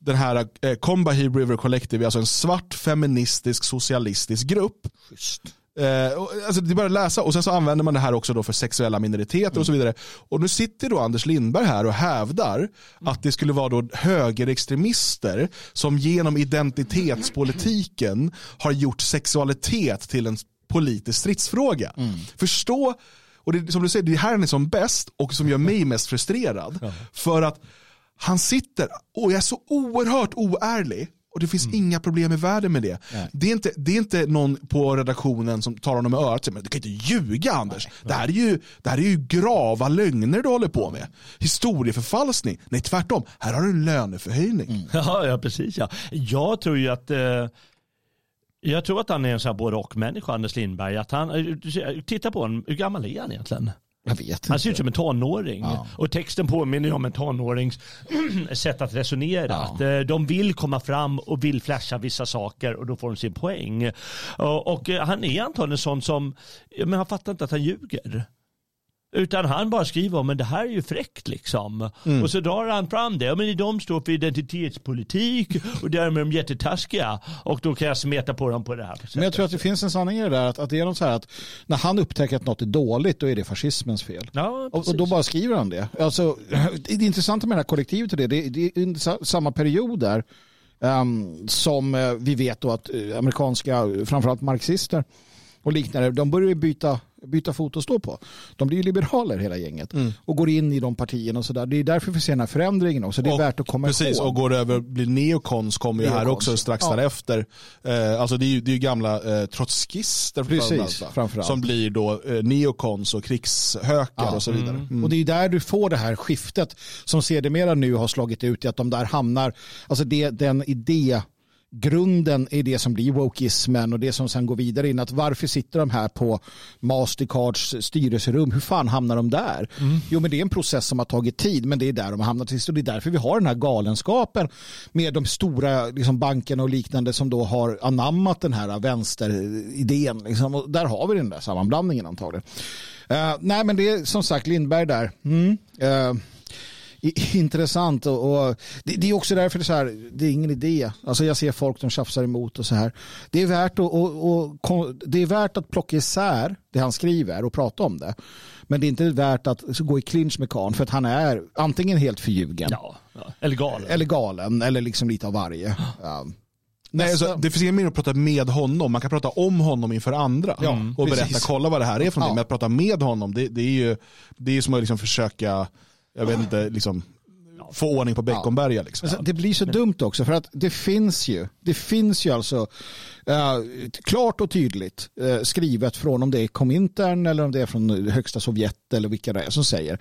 den här eh, Combahee River Collective är alltså en svart feministisk socialistisk grupp. Just. Eh, alltså det är bara att läsa och sen så använder man det här också då för sexuella minoriteter mm. och så mm. vidare. Och nu sitter då Anders Lindberg här och hävdar mm. att det skulle vara då högerextremister som genom identitetspolitiken har gjort sexualitet till en politisk stridsfråga. Mm. Förstå, och det, som du säger, det här är som bäst och som gör mig mest frustrerad. För att han sitter och är så oerhört oärlig och det finns mm. inga problem i världen med det. Det är, inte, det är inte någon på redaktionen som tar honom i örat och säger du kan inte ljuga Anders. Nej. Det, här är ju, det här är ju grava lögner du håller på med. Historieförfalskning. Nej tvärtom, här har du en löneförhöjning. Mm. Ja, ja, precis. Ja. Jag tror ju att eh... Jag tror att han är en sån här både och människa, Anders Lindberg. Att han, eh, titta på honom, hur gammal är han egentligen? Jag vet inte. Han ser ut som en tonåring. Ja. Och texten påminner om en tonårings sätt att resonera. Att, eh, de vill komma fram och vill flasha vissa saker och då får de sin poäng. Och, och eh, han är antagligen sån som, men han fattar inte att han ljuger. Utan han bara skriver om, men det här är ju fräckt liksom. Mm. Och så drar han fram det. Men de står för identitetspolitik och därmed är de jättetaskiga. Och då kan jag smeta på dem på det här Men jag tror att det finns en sanning i det där. Att, att det är något så här att när han upptäcker att något är dåligt, då är det fascismens fel. Ja, och, och, då bara skriver han det. Alltså, det är intressant med det här kollektivet och det. Det, det är samma period där. Um, som uh, vi vet då att uh, amerikanska, framförallt marxister och liknande, de börjar byta byta fot och stå på. De blir ju liberaler hela gänget mm. och går in i de partierna och sådär. Det är därför vi ser den här förändringen också. Det är och, värt att komma precis, ihåg. och går över, blir neokons kommer ju här också strax ja. därefter. Eh, alltså det är ju, det är ju gamla eh, trotskister precis, framförallt. som blir då eh, neokons och krigshökar ja. och så vidare. Mm. Mm. Och det är där du får det här skiftet som sedermera nu har slagit ut i att de där hamnar, alltså det, den idé grunden är det som blir wokeismen och det som sen går vidare in att varför sitter de här på Mastercards styrelserum? Hur fan hamnar de där? Mm. Jo men det är en process som har tagit tid men det är där de har hamnat sist och det är därför vi har den här galenskapen med de stora liksom, bankerna och liknande som då har anammat den här vänsteridén. Liksom. Och där har vi den där sammanblandningen antagligen. Uh, nej men det är som sagt Lindberg där. Mm. Uh, intressant och, och det, det, är också därför det är så här, det är ingen idé. Alltså jag ser folk som tjafsar emot och så här. Det är värt att, och, och, det är värt att plocka isär det han skriver och prata om det. Men det är inte värt att gå i clinch med Kahn för att han är antingen helt förljugen. Ja, ja. Eller galen. Eller galen, eller liksom lite av varje. Ja. Nej, alltså, det finns ingen mening att prata med honom. Man kan prata om honom inför andra ja, och berätta, precis. kolla vad det här är för någonting. Ja. Men att prata med honom, det, det är ju det är som att liksom försöka jag vet inte, liksom, få ordning på Beckomberga. Liksom. Alltså, det blir så dumt också för att det finns ju, det finns ju alltså uh, klart och tydligt uh, skrivet från om det är Komintern eller om det är från högsta Sovjet eller vilka det är som säger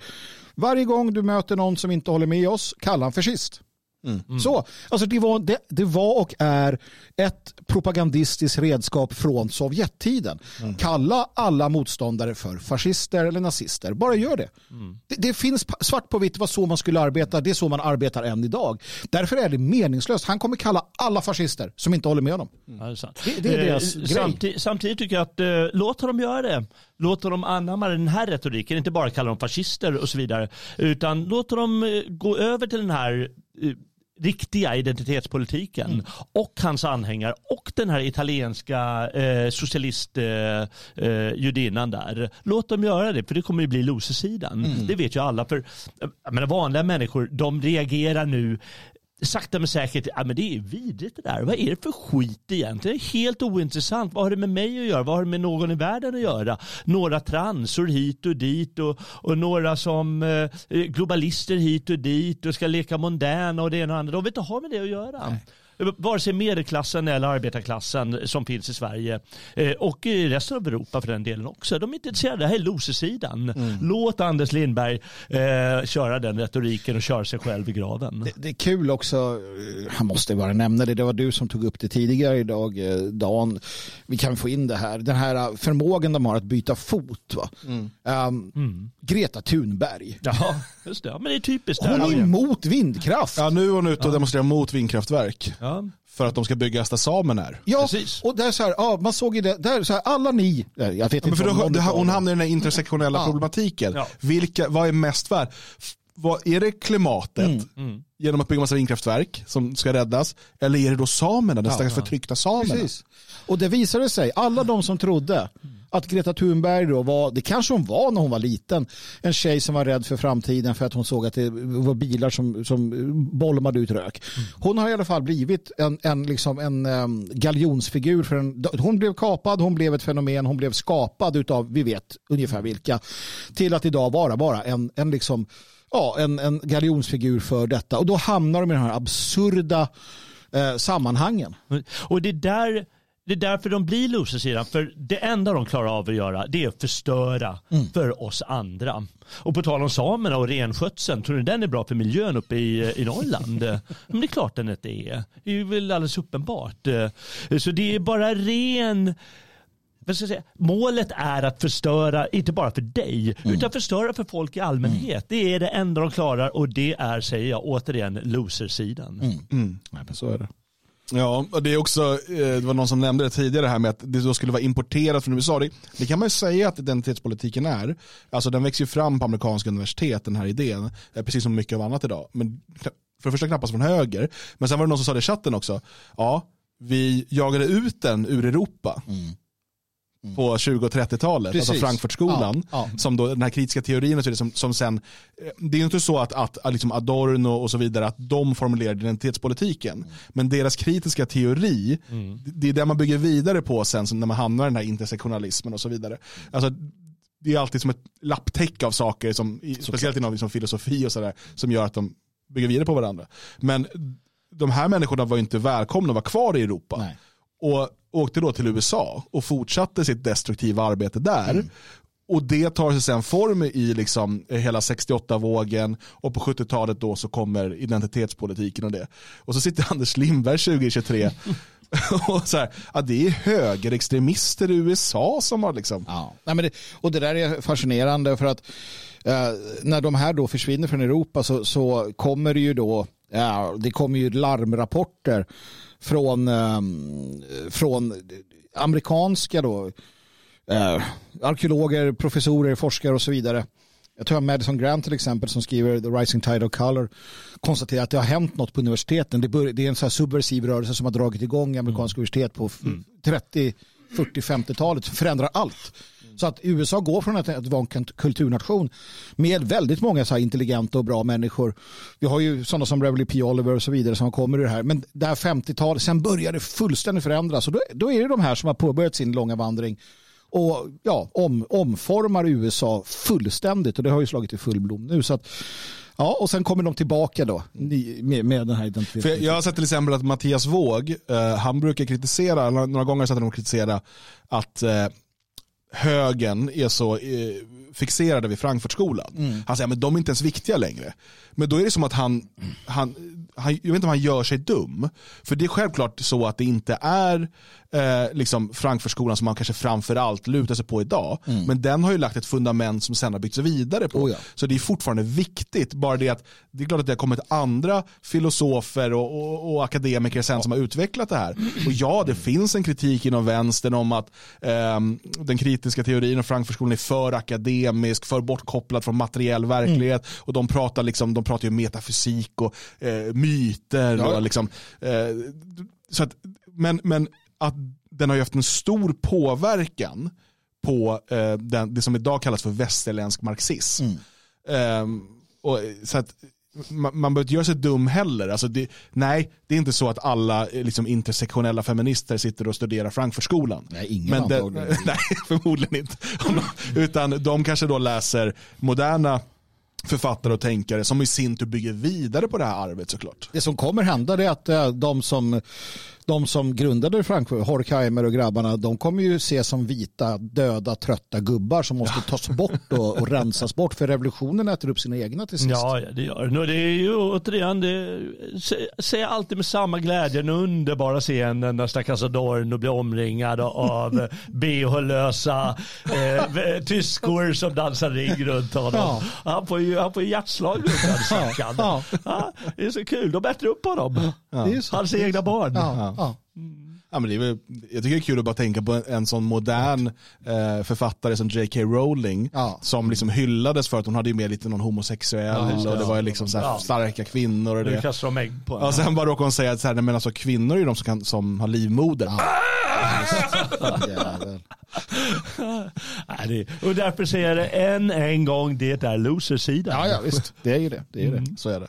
varje gång du möter någon som inte håller med oss, kalla han fascist. Mm. Så, alltså det var, det, det, var och är ett propagandistiskt redskap från Sovjettiden. Mm. Kalla alla motståndare för fascister eller nazister. Bara gör det. Mm. det. det. finns svart på vitt, var så man skulle arbeta. Det är så man arbetar än idag. Därför är det meningslöst. Han kommer kalla alla fascister som inte håller med honom. Mm. Ja, det, det, är eh, deras grej. Samtidigt, samtidigt tycker jag att eh, låt dem göra det. Låt dem anamma den här retoriken. Inte bara kalla dem fascister och så vidare. Utan låt dem eh, gå över till den här eh, riktiga identitetspolitiken mm. och hans anhängare och den här italienska eh, socialistjudinnan eh, eh där. Låt dem göra det för det kommer ju bli losersidan. Mm. Det vet ju alla. För jag menar, vanliga människor de reagerar nu sakta men säkert, ja men det är vidrigt det där. Vad är det för skit egentligen? Helt ointressant. Vad har det med mig att göra? Vad har det med någon i världen att göra? Några transor hit och dit och, och några som eh, globalister hit och dit och ska leka mondän och det ena och andra. De vill inte ha med det att göra. Nej vare sig medelklassen eller arbetarklassen som finns i Sverige eh, och i resten av Europa för den delen också. De är inte intresserade. Det här är losersidan. Mm. Låt Anders Lindberg eh, köra den retoriken och köra sig själv i graven. Det, det, är kul också, han måste bara nämna det, det var du som tog upp det tidigare idag, eh, Dan. Vi kan få in det här, den här förmågan de har att byta fot. Va? Mm. Um, mm. Greta Thunberg. Ja, just det. Ja, men det är typiskt. Hon är emot vindkraft. Ja, nu är hon ute och demonstrerar mot vindkraftverk. Ja. för att de ska bygga där samen är. Ja, Precis. och där så här, ja, man såg ju det, där så här, alla ni, jag vet Ja, inte men för då, det, hon hamnar i den här intersektionella Ja. problematiken. Ja. Vilka, vad är mest värt? Vad, är det klimatet Mm. genom att bygga massa vindkraftverk som ska räddas? Eller är det då samerna, den stackars förtryckta samerna? Precis. Och det visade sig, alla de som trodde att Greta Thunberg då var, det kanske hon var när hon var liten, en tjej som var rädd för framtiden för att hon såg att det var bilar som, som bolmade ut rök. Hon har i alla fall blivit en, en, liksom en um, galjonsfigur. För en, hon blev kapad, hon blev ett fenomen, hon blev skapad utav, vi vet ungefär vilka, till att idag vara bara en, en liksom Ja, en, en galjonsfigur för detta. Och då hamnar de i de här absurda eh, sammanhangen. Och det där, det är därför de blir losersidan. För det enda de klarar av att göra det är att förstöra Mm. för oss andra. Och på tal om samerna och renskötseln, tror ni den är bra för miljön uppe i, i Norrland? Men det är klart den inte är. Det är väl alldeles uppenbart. Så det är bara ren vad ska jag säga, målet är att förstöra, inte bara för dig, Mm. utan förstöra för folk i allmänhet. Det är det enda de klarar och det är, säger jag återigen, losersidan. Mm. Nej, men så är det. Ja, och det är också, eh, det var någon som nämnde det tidigare här med att det då skulle vara importerat från USA. Det, det kan man ju säga att identitetspolitiken är. Alltså den växer ju fram på amerikanska universitet, den här idén, eh, precis som mycket av annat idag. Men för det första knappast från höger, men sen var det någon som sa det i chatten också. Ja, vi jagade ut den ur Europa. Mm. På 20 och 30-talet, alltså. Frankfurtskolan, Ja, ja. som då, den här kritiska teorin och så som, som sen, eh, det är ju inte så att, att, att liksom Adorno och så vidare, att de formulerade identitetspolitiken. Men deras kritiska teori, det är det man bygger vidare på sen när man hamnar i den här intersektionalismen och så vidare. Alltså, det är alltid som ett lapptäcke av saker, som, i- speciellt inom liksom filosofi och sådär, som gör att de bygger vidare på varandra. Men de här människorna var ju inte välkomna att vara kvar i Europa. Nej. Och åkte då till USA och fortsatte sitt destruktiva arbete där. Mm. Och det tar sig sen form i liksom hela 68-vågen och på 70-talet då så kommer identitetspolitiken och det. Och så sitter Anders Lindberg 2023 och så här, ja, det är högerextremister i USA som har liksom, Ja. Nej, men det, och det där är fascinerande för att eh, när de här då försvinner från Europa så, så kommer det ju då ja, det kommer ju larmrapporter från, eh, från amerikanska då, eh, arkeologer, professorer, forskare och så vidare. Jag tror att Madison Grant till exempel som skriver The Rising Tide of Color konstaterar att det har hänt något på universiteten. Det, bör, det är en så subversiv rörelse som har dragit igång amerikanska universitet på f- 30, 40, 50-talet. Förändrar allt. Mm. Så att USA går från att, att vara en kulturnation med väldigt många så här intelligenta och bra människor. Vi har ju sådana som Beverly P. Oliver och så vidare som kommer ur det här. Men det här 50-talet, sen börjar det fullständigt förändras. Och då, då är det de här som har påbörjat sin långa vandring och ja, om, omformar USA fullständigt och det har ju slagit i full blom nu. Så att, ja, och sen kommer de tillbaka då med, med den här För identiteten. jag, jag har sett till exempel att Mattias Våg, eh, han brukar kritisera, några, några gånger har jag sett honom kritisera att eh, högen är så eh, fixerade vid Frankfurtskolan. Han säger att de är inte ens viktiga längre. Men då är det som att han, han, han, jag vet inte om han gör sig dum. För det är självklart så att det inte är eh, liksom Frankfurtskolan som man kanske framförallt lutar sig på idag. Men den har ju lagt ett fundament som sen har byggts vidare på. Oh ja. Så det är fortfarande viktigt. Bara det att det är klart att det har kommit andra filosofer och, och, och akademiker sen som har utvecklat det här. Och ja, det finns en kritik inom vänstern om att ehm, den kritiska teorin om Frankfurtskolan är för akademisk, för bortkopplad från materiell verklighet. Och de pratar, liksom, de pratar ju metafysik och eh, myter. Ja. Och liksom, eh, så att, men, men att den har ju haft en stor påverkan på eh, den, det som idag kallas för västerländsk marxism. Ehm, och, så att, man, man behöver inte göra sig dum heller. Alltså det, nej, det är inte så att alla eh, liksom, intersektionella feminister sitter och studerar Frankfurtskolan. Nej, ingen Men det, nej, förmodligen inte. Utan de kanske då läser moderna författare och tänkare som i sin tur bygger vidare på det här arvet såklart. Det som kommer hända är att eh, de som de som grundade Frankfurt, Horkheimer och grabbarna, de kommer ju ses som vita, döda, trötta gubbar som måste tas bort och, och rensas bort för revolutionen äter upp sina egna till sist. Ja, det gör. Och det är ju återigen, det säger alltid med samma glädje den underbara scenen när stackars Adorno blir omringad av bh-lösa eh, tyskor som dansar ring runt honom. Ja. Han får ju han får hjärtslag runt den ja. ja. Det är så kul, de äter upp honom. Ja. Hans egna barn. Ja. Ja. Ja, men det är väl, jag tycker det är kul att bara tänka på en, en sån modern eh, författare som J.K. Rowling ja. som liksom hyllades för att hon hade med lite någon homosexuell ja, och det var liksom så ja. starka kvinnor. Och det. kastar de ägg på Och sen bara råkade hon säga att så här, men alltså, kvinnor är de som, kan, som har livmoder. Ja. och därför säger jag det än en gång, det är losersidan. Ja, ja visst, det är ju det. det, är det. Mm. Så är det.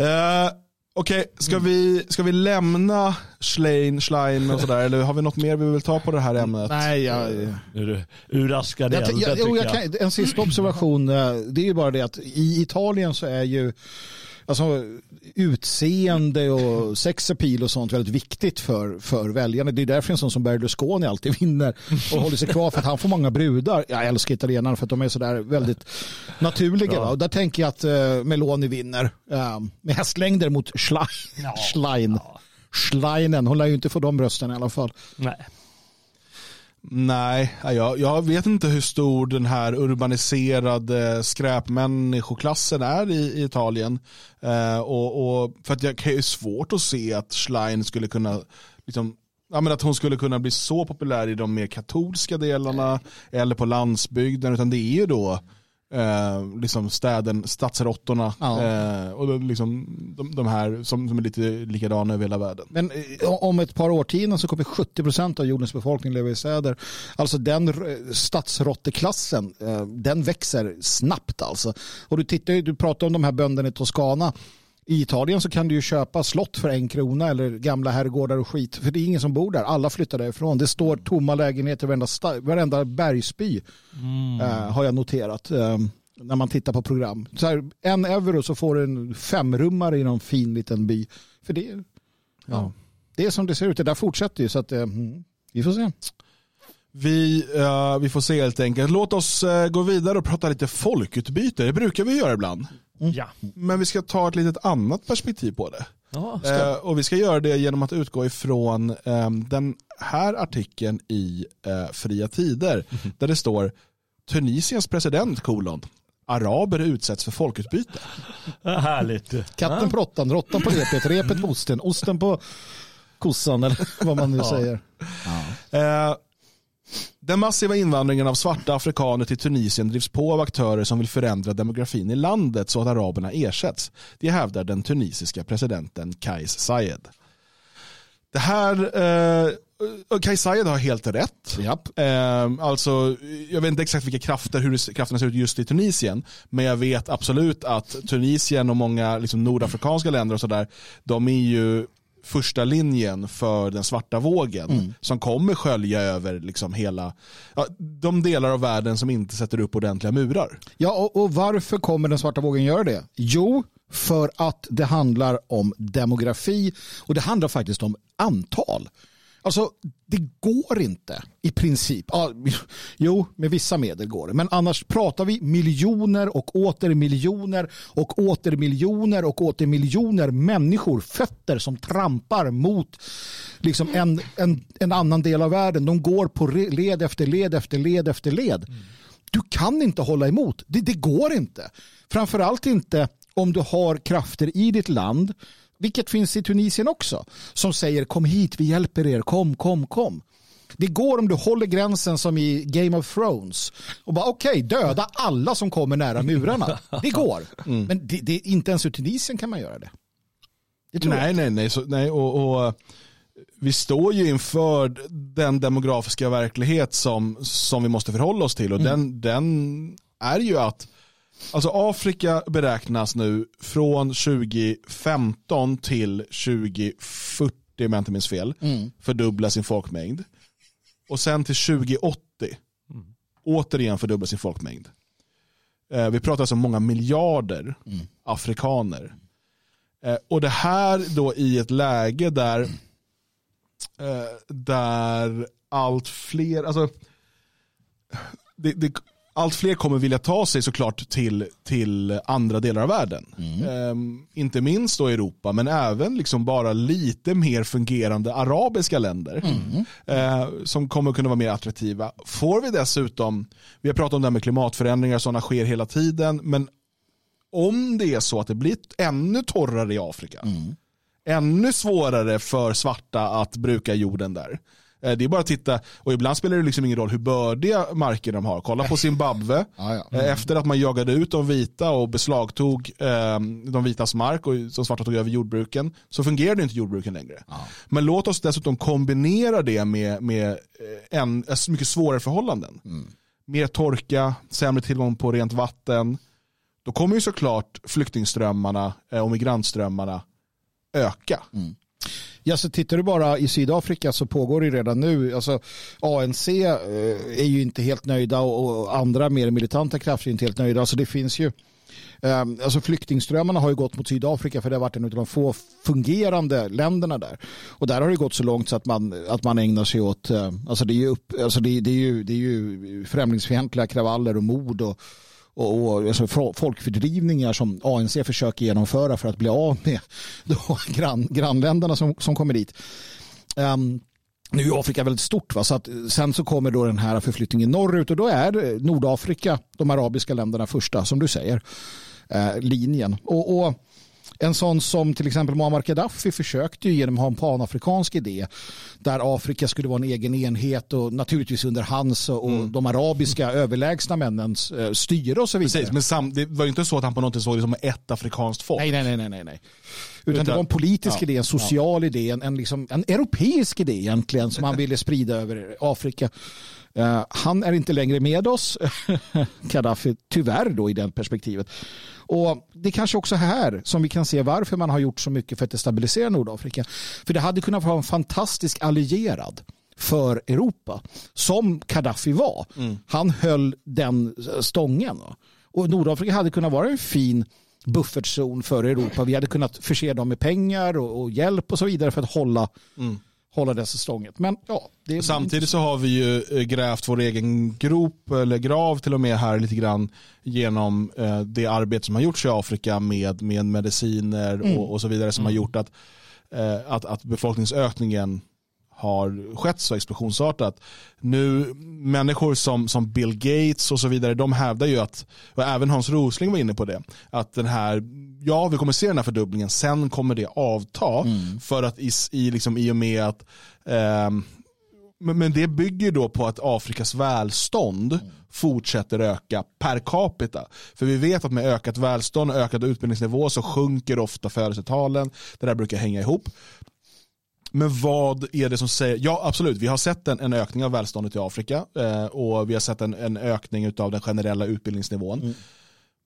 Uh, Okej, okay, ska, vi, ska vi lämna Schlein, Schlein och sådär? Eller har vi något mer vi vill ta på det här ämnet? Nej, jag... Uraskad jag, jag, jag, jag kan, En sista observation, eh, det är ju bara det att i Italien så är ju alltså, utseende och sexapil och sånt väldigt viktigt för, för väljarna. Det är därför en sån som Berlusconi alltid vinner och håller sig kvar för att han får många brudar. Jag älskar italienarna för att de är sådär väldigt naturliga. Ja. Och där tänker jag att uh, Meloni vinner uh, med hästlängder mot Schlein. Ja. Schlein. Ja. Schleinen. Hon lär ju inte få de rösterna i alla fall. Nej. Nej, jag, jag vet inte hur stor den här urbaniserade skräpmänniskoklassen är i, i Italien. Eh, och, och, för att jag ju svårt att se att Schlein skulle kunna liksom, ja, men att hon skulle kunna bli så populär i de mer katolska delarna eller på landsbygden. Utan det är ju då eh, liksom städen, stadsråttorna ja. eh, och liksom de, de här som, som, är lite likadana över hela världen. Men eh, om ett par årtionden så kommer 70% av jordens befolkning leva i städer. Alltså den stadsråtteklassen, eh, den växer snabbt alltså. Och du tittar du pratar om de här bönderna i Toscana i Italien så kan du ju köpa slott för en krona eller gamla herrgårdar och skit. För det är ingen som bor där. Alla flyttar därifrån. Det står tomma lägenheter i varenda, varenda bergsby. Mm. Uh, har jag noterat. Uh, när man tittar på program. Så här, en euro så får du en femrummare i någon fin liten by. För det, ja. ja. det är som det ser ut. Det där fortsätter ju. Så att, uh, vi får se. Vi, uh, vi får se helt enkelt. Låt oss uh, gå vidare och prata lite folkutbyte. Det brukar vi göra ibland. Mm. Ja. Men vi ska ta ett litet annat perspektiv på det. Ja, uh, och vi ska göra det genom att utgå ifrån um, den här artikeln i Fria Tider. Mm. Där det står Tunisiens president kolon. Araber utsätts för folkutbyte. Härligt. Katten på råttan, råttan på repet, repet på osten, osten på kossan eller vad man nu säger. Ja. Den massiva invandringen av svarta afrikaner till Tunisien drivs på av aktörer som vill förändra demografin i landet så att araberna ersätts. Det hävdar den tunisiska presidenten Kais Sayed. Det här, eh, Kais Sayed har helt rätt. Eh, alltså, jag vet inte exakt vilka krafter, hur krafterna ser ut just i Tunisien, men jag vet absolut att Tunisien och många liksom, nordafrikanska länder och sådär, de är ju första linjen för den svarta vågen mm. som kommer skölja över liksom hela ja, de delar av världen som inte sätter upp ordentliga murar. Ja, och, och varför kommer den svarta vågen göra det? Jo, för att det handlar om demografi och det handlar faktiskt om antal. Alltså, det går inte i princip. Ja, jo, med vissa medel går det. Men annars pratar vi miljoner och åter miljoner och åter miljoner och åter miljoner människor, fötter som trampar mot liksom en, en, en annan del av världen. De går på led efter led efter led efter led. Du kan inte hålla emot. Det, det går inte. Framförallt inte om du har krafter i ditt land vilket finns i Tunisien också, som säger kom hit, vi hjälper er, kom, kom, kom. Det går om du håller gränsen som i Game of Thrones och bara okej, okay, döda alla som kommer nära murarna. Det går. Mm. Men det, det, inte ens i Tunisien kan man göra det. det nej, nej, nej, så, nej och, och, vi står ju inför den demografiska verklighet som, som vi måste förhålla oss till och mm. den, den är ju att Alltså Afrika beräknas nu från 2015 till 2040 om jag inte minns fel mm. fördubbla sin folkmängd. Och sen till 2080 mm. återigen fördubbla sin folkmängd. Eh, vi pratar alltså om många miljarder mm. afrikaner. Eh, och det här då i ett läge där eh, där allt fler, alltså det, det, allt fler kommer vilja ta sig såklart till, till andra delar av världen. Mm. inte minst då Europa, men även liksom bara lite mer fungerande arabiska länder. Mm. Eh, som kommer kunna vara mer attraktiva. Får vi dessutom, vi har pratat om det här med klimatförändringar, sådana sker hela tiden, men om det är så att det blir ännu torrare i Afrika, mm. ännu svårare för svarta att bruka jorden där, det är bara att titta, och ibland spelar det liksom ingen roll hur bördiga marker de har. Kolla på Zimbabwe. ja, ja. Mm. Efter att man jagade ut de vita och beslagtog eh, de vitas mark och de svarta tog över jordbruken så fungerade inte jordbruken längre. Ja. Men låt oss dessutom kombinera det med, med eh, en, mycket svårare förhållanden. Mm. Mer torka, sämre tillgång på rent vatten. Då kommer ju såklart flyktingströmmarna och migrantströmmarna öka. Mm. Ja, så tittar du bara i Sydafrika så pågår det redan nu. Alltså, ANC eh, är ju inte helt nöjda och andra mer militanta krafter är inte helt nöjda. Alltså, det finns ju eh, Alltså flyktingströmmarna har ju gått mot Sydafrika för det har varit en av de få fungerande länderna där. Och där har det gått så långt så att man, att man ägnar sig åt, eh, alltså det är ju, upp, alltså det, det är ju, det är ju främlingsfientliga kravaller och mord och, och, och alltså, folkfördrivningar som ANC försöker genomföra för att bli av med då, grann, grannländerna som, som kommer dit. Um, nu är Afrika väldigt stort. Va? Så att, sen så kommer då den här förflyttningen norrut och då är Nordafrika, de arabiska länderna första, som du säger, eh, linjen. Och, och en sån som till exempel Muammar Gaddafi försökte ju genom att ha en panafrikansk idé där Afrika skulle vara en egen enhet och naturligtvis under hans och mm. de arabiska överlägsna männens eh, styre och så vidare. Precis, men sam, det var ju inte så att han på något sätt såg det som ett afrikanskt folk. Nej, nej, nej. nej, nej. Utan, Utan det var en politisk ja, idé, en social ja. idé, en, en, liksom, en europeisk idé egentligen som han ville sprida över Afrika. Uh, han är inte längre med oss, Gaddafi, tyvärr då i det perspektivet. Och Det är kanske också här som vi kan se varför man har gjort så mycket för att stabilisera Nordafrika. För det hade kunnat vara en fantastisk allierad för Europa som Gaddafi var. Mm. Han höll den stången. Och Nordafrika hade kunnat vara en fin buffertzon för Europa. Vi hade kunnat förse dem med pengar och, och hjälp och så vidare för att hålla mm hålla det säsongen. Men, ja, det Samtidigt så har vi ju eh, grävt vår egen grop eller grav till och med här lite grann genom eh, det arbete som har gjorts i Afrika med, med mediciner mm. och, och, så vidare som mm. har gjort att, eh, att, att befolkningsökningen har skett så explosionsartat. Nu, människor som, som Bill Gates och så vidare, de hävdar ju att, och även Hans Rosling var inne på det, att den här, ja vi kommer se den här fördubblingen, sen kommer det avta mm. för att i, i, liksom, i och med att eh, men det bygger då på att Afrikas välstånd mm. fortsätter öka per capita. För vi vet att med ökat välstånd och ökad utbildningsnivå så sjunker ofta födelsetalen. Det där brukar hänga ihop. Men vad är det som säger, ja absolut, vi har sett en, en ökning av välståndet i Afrika eh, och vi har sett en, en ökning av den generella utbildningsnivån. Mm.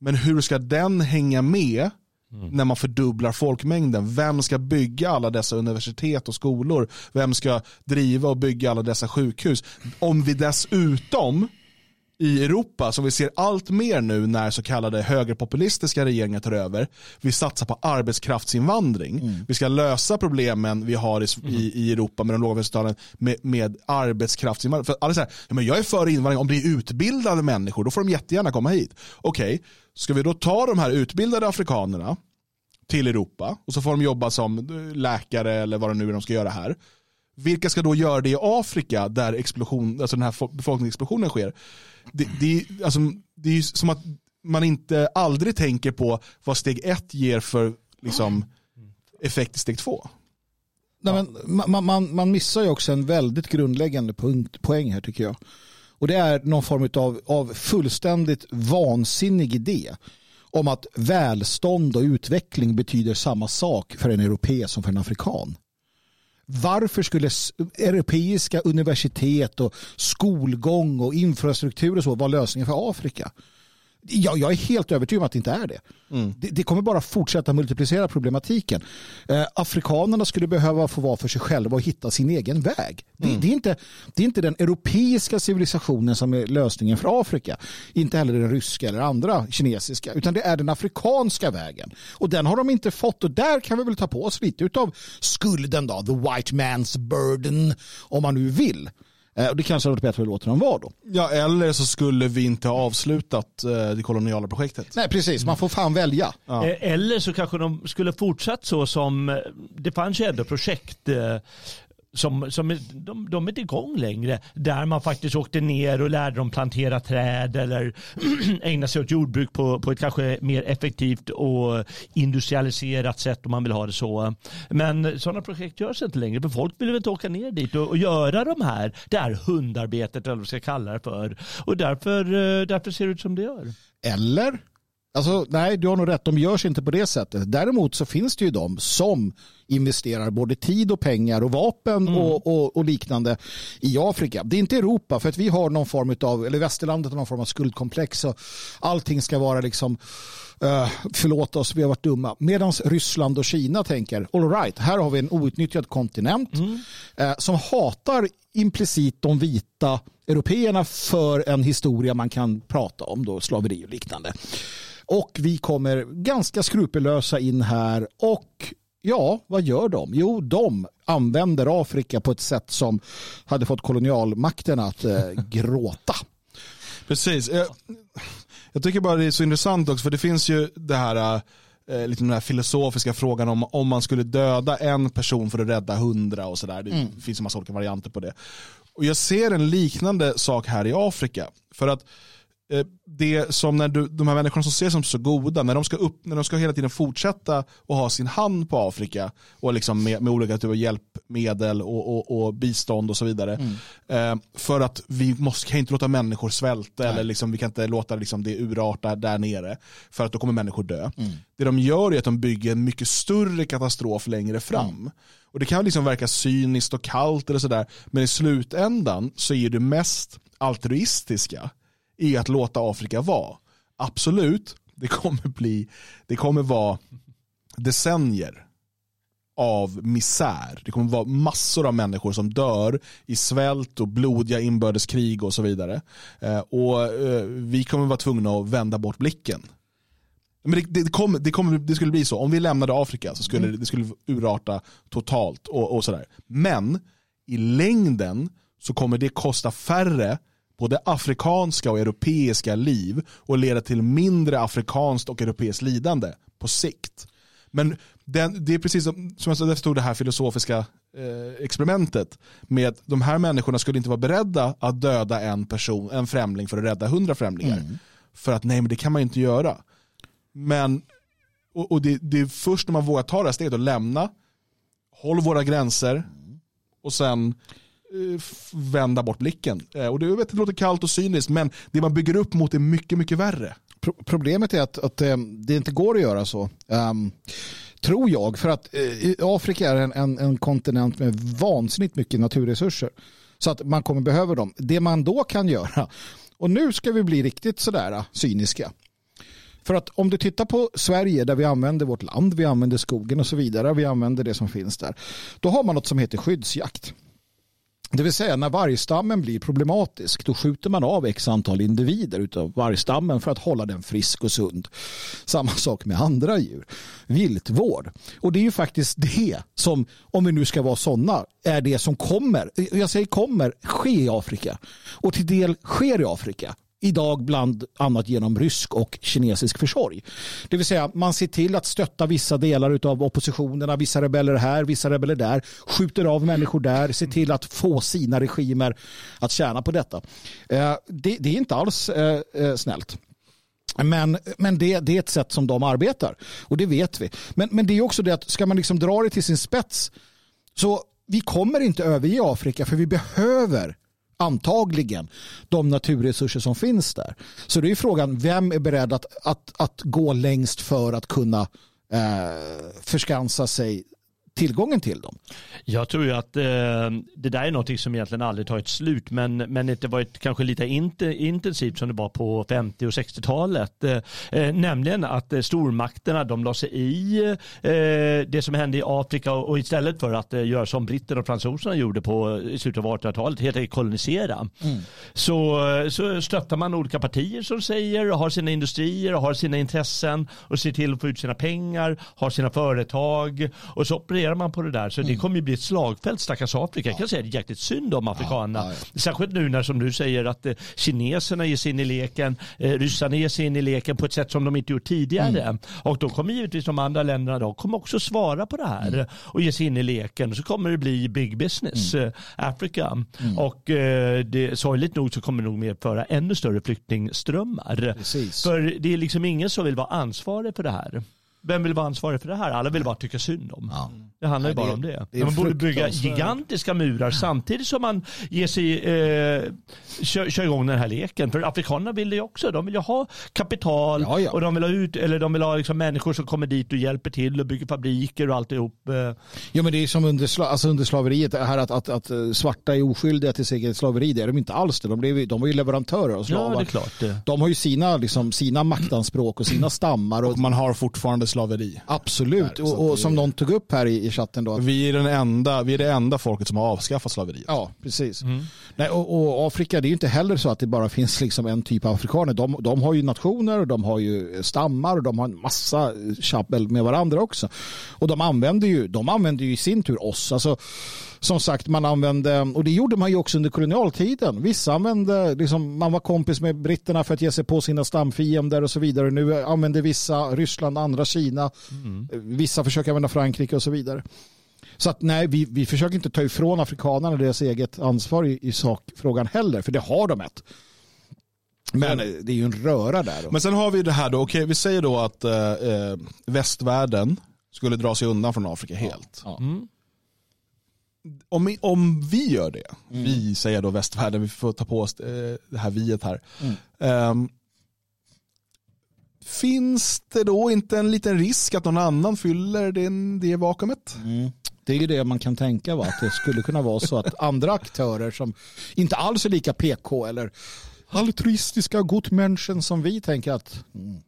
Men hur ska den hänga med mm. när man fördubblar folkmängden? Vem ska bygga alla dessa universitet och skolor? Vem ska driva och bygga alla dessa sjukhus? Om vi dessutom i Europa som vi ser allt mer nu när så kallade högerpopulistiska regeringar tar över. Vi satsar på arbetskraftsinvandring. Mm. Vi ska lösa problemen vi har i, mm. i, Europa med de låga födelsetalen med, med arbetskraftsinvandring. För alla säger, ja, men jag är för invandring om det är utbildade människor, då får de jättegärna komma hit. Okej, okay. ska vi då ta de här utbildade afrikanerna till Europa och så får de jobba som läkare eller vad det nu är de ska göra här. Vilka ska då göra det i Afrika där explosion, alltså den här befolkningsexplosionen sker? Det, det, alltså, det är som att man inte aldrig tänker på vad steg ett ger för liksom, effekt i steg två. Nej, men man, man, man missar ju också en väldigt grundläggande punkt, poäng här tycker jag. Och det är någon form av, av fullständigt vansinnig idé om att välstånd och utveckling betyder samma sak för en europé som för en afrikan. Varför skulle europeiska universitet och skolgång och infrastruktur och så vara lösningen för Afrika? Ja, jag är helt övertygad om att det inte är det. Mm. det. det. kommer bara fortsätta multiplicera problematiken. Eh, afrikanerna skulle behöva få vara för sig själva och hitta sin egen väg. Det, mm. det, är inte, det är inte den europeiska civilisationen som är lösningen för Afrika. Inte heller den ryska eller andra kinesiska. Utan det är den afrikanska vägen. Och den har de inte fått. Och där kan vi väl ta på oss lite av skulden då. The white man's burden. Om man nu vill. Eh, och det kanske hade varit bättre att låta dem vara då. Ja, eller så skulle vi inte ha avslutat eh, det koloniala projektet. Nej, precis. Man får fan välja. Ja. Eh, eller så kanske de skulle fortsatt så som, det fanns ju ändå projekt som, som de, de är inte igång längre. Där man faktiskt åkte ner och lärde dem plantera träd eller ägna sig åt jordbruk på, på ett kanske mer effektivt och industrialiserat sätt om man vill ha det så. Men sådana projekt görs inte längre för folk vill inte åka ner dit och, och göra de här, det här hundarbetet eller vad vi ska kalla det för. Och därför, eh, därför ser det ut som det gör. Eller Alltså, nej, du har nog rätt. De görs inte på det sättet. Däremot så finns det ju de som investerar både tid och pengar och vapen mm. och, och, och, liknande i Afrika. Det är inte Europa för att vi har någon form av, eller västerlandet har någon form av skuldkomplex och allting ska vara liksom Uh, förlåt oss, vi har varit dumma. Medan Ryssland och Kina tänker, all right, här har vi en outnyttjad kontinent mm. uh, som hatar implicit de vita européerna för en historia man kan prata om, då, slaveri och liknande. Och vi kommer ganska skrupellösa in här och ja, vad gör de? Jo, de använder Afrika på ett sätt som hade fått kolonialmakten att eh, gråta. Precis. Jag, jag, tycker bara det är så intressant också för det finns ju det här eh, lite den här filosofiska frågan om om man skulle döda en person för att rädda hundra och sådär. Det mm. finns en massa olika varianter på det. Och jag ser en liknande sak här i Afrika. För att Eh, det som när du, de här människorna som ser som så goda, när de ska, upp, när de ska hela tiden fortsätta att ha sin hand på Afrika och liksom med, med olika typer av hjälpmedel och, och, och, bistånd och så vidare. Mm. Eh, för att vi måste, kan inte låta människor svälta Nej. eller liksom, vi kan inte låta liksom, det urarta där nere för att då kommer människor dö. Mm. Det de gör är att de bygger en mycket större katastrof längre fram. Mm. Och Det kan liksom verka cyniskt och kallt eller sådär, men i slutändan så är det mest altruistiska i att låta Afrika vara. Absolut, det kommer bli, det kommer vara decennier av misär. Det kommer vara massor av människor som dör i svält och blodiga inbördeskrig och så vidare. Eh, och eh, vi kommer vara tvungna att vända bort blicken. Men det, det, kom, det, kom, det skulle bli så. Om vi lämnade Afrika så skulle mm. det skulle urarta totalt. Och, och sådär. Men i längden så kommer det kosta färre både afrikanska och europeiska liv och leda till mindre afrikanskt och europeiskt lidande på sikt. Men den, det är precis som, som jag stod det här filosofiska eh, experimentet med de här människorna skulle inte vara beredda att döda en person, en främling för att rädda hundra främlingar. Mm. För att nej men det kan man inte göra. Men och, och det, det, är först när man vågar ta det här steget och lämna, håll våra gränser och sen Eh, vända bort blicken. Eh, och det, vet, det låter kallt och cyniskt men det man bygger upp mot är mycket, mycket värre. Pro problemet är att, att eh, det inte går att göra så. Um, tror jag. För att uh, Afrika är en, en, en, kontinent med vansinnigt mycket naturresurser. Så att man kommer behöva dem. Det man då kan göra, och nu ska vi bli riktigt sådär cyniska. För att om du tittar på Sverige där vi använder vårt land, vi använder skogen och så vidare, vi använder det som finns där. Då har man något som heter skyddsjakt. Det vill säga när vargstammen blir problematisk då skjuter man av x antal individer av vargstammen för att hålla den frisk och sund. Samma sak med andra djur. Viltvård. Och det är ju faktiskt det som, om vi nu ska vara sådana, är det som kommer, jag säger kommer, ske i Afrika. Och till del sker i Afrika idag bland annat genom rysk och kinesisk försorg. Det vill säga man ser till att stötta vissa delar av oppositionerna, vissa rebeller här, vissa rebeller där, skjuter av människor där, ser till att få sina regimer att tjäna på detta. Eh, det, det är inte alls eh, eh, snällt. Men, men det, det, är ett sätt som de arbetar och det vet vi. Men, men det är också det att ska man liksom dra det till sin spets så vi kommer inte överge Afrika för vi behöver antagligen de naturresurser som finns där. Så det är frågan, vem är beredd att, att, att gå längst för att kunna eh, förskansa sig tillgången till dem. Jag tror ju att eh, det där är något som egentligen aldrig tagit slut men, men inte varit kanske lite inte, intensivt som det var på 50 och 60-talet. Eh, eh, nämligen att eh, stormakterna de la sig i eh, det som hände i Afrika och, och istället för att eh, göra som britterna och fransoserna gjorde på i slutet av 1800-talet, helt enkelt kolonisera. Mm. Så, så stöttar man olika partier som säger, har sina industrier, har sina intressen och ser till att få ut sina pengar, har sina företag och så opererar man på det där. Så mm. det kommer ju bli ett slagfält stackars Afrika. Jag kan säga det är jäkligt synd om afrikanerna. Särskilt nu när som du säger att eh, kineserna ger sig in i leken, eh, ryssarna ger sig in i leken på ett sätt som de inte gjort tidigare. Mm. Och då kommer givetvis de andra länderna då kommer också svara på det här mm. och ge sig in i leken. Och så kommer det bli big business, mm. eh, Afrika. Mm. Och eh, det, sorgligt nog så kommer det nog medföra ännu större flyktingströmmar. Precis. För det är liksom ingen som vill vara ansvarig för det här. Vem vill vara ansvarig för det här? Alla vill bara tycka synd om. Ja. Det handlar ju bara om det. det man borde bygga gigantiska murar samtidigt som man ger sig, eh, kör, kör igång den här leken. För afrikanerna vill det ju också. De vill ju ha kapital ja, ja. och de vill ha, ut, eller de vill ha liksom människor som kommer dit och hjälper till och bygger fabriker och alltihop. Eh. Ja men det är som under, sla, alltså under slaveriet, det här att, att, att eh, svarta är oskyldiga till sitt eget slaveri, det är de inte alls det. De, blev, de var ju leverantörer av slavar. Ja, det är klart. Det. De har ju sina, liksom, sina maktanspråk och sina stammar. Och, och man har fortfarande slaveri. Absolut, Där, och, och som någon tog upp här i, i chatten då. Vi är, den enda, vi är det enda folket som har avskaffat slaveriet. Ja, precis. Mm. Nej, och, och, Afrika, det är ju inte heller så att det bara finns liksom en typ av afrikaner. De, de har ju nationer, de har ju stammar, de har en massa tjabbel med varandra också. Och de använder ju, de använder ju i sin tur oss. Alltså, som sagt, man använde, och det gjorde man ju också under kolonialtiden. Vissa använde, liksom, man var kompis med britterna för att ge sig på sina stamfiender och så vidare. Nu använder vissa Ryssland, andra Kina. Mm. Vissa försöker använda Frankrike och så vidare. Så att nej, vi, vi försöker inte ta ifrån afrikanerna deras eget ansvar i, i sakfrågan heller, för det har de ett. Men det är ju en röra där. Då. Men sen har vi det här då, okej okay, vi säger då att eh, eh, västvärlden skulle dra sig undan från Afrika helt. Ja. Mm om, om vi gör det, mm. vi säger då västvärlden, vi får ta på oss eh, det här viet här. Mm. Um, finns det då inte en liten risk att någon annan fyller det, det vakuumet? Mm. Det är ju det man kan tänka va? att det skulle kunna vara så att andra aktörer som inte alls är lika PK eller altruistiska gotmänniskan som vi tänker att mm,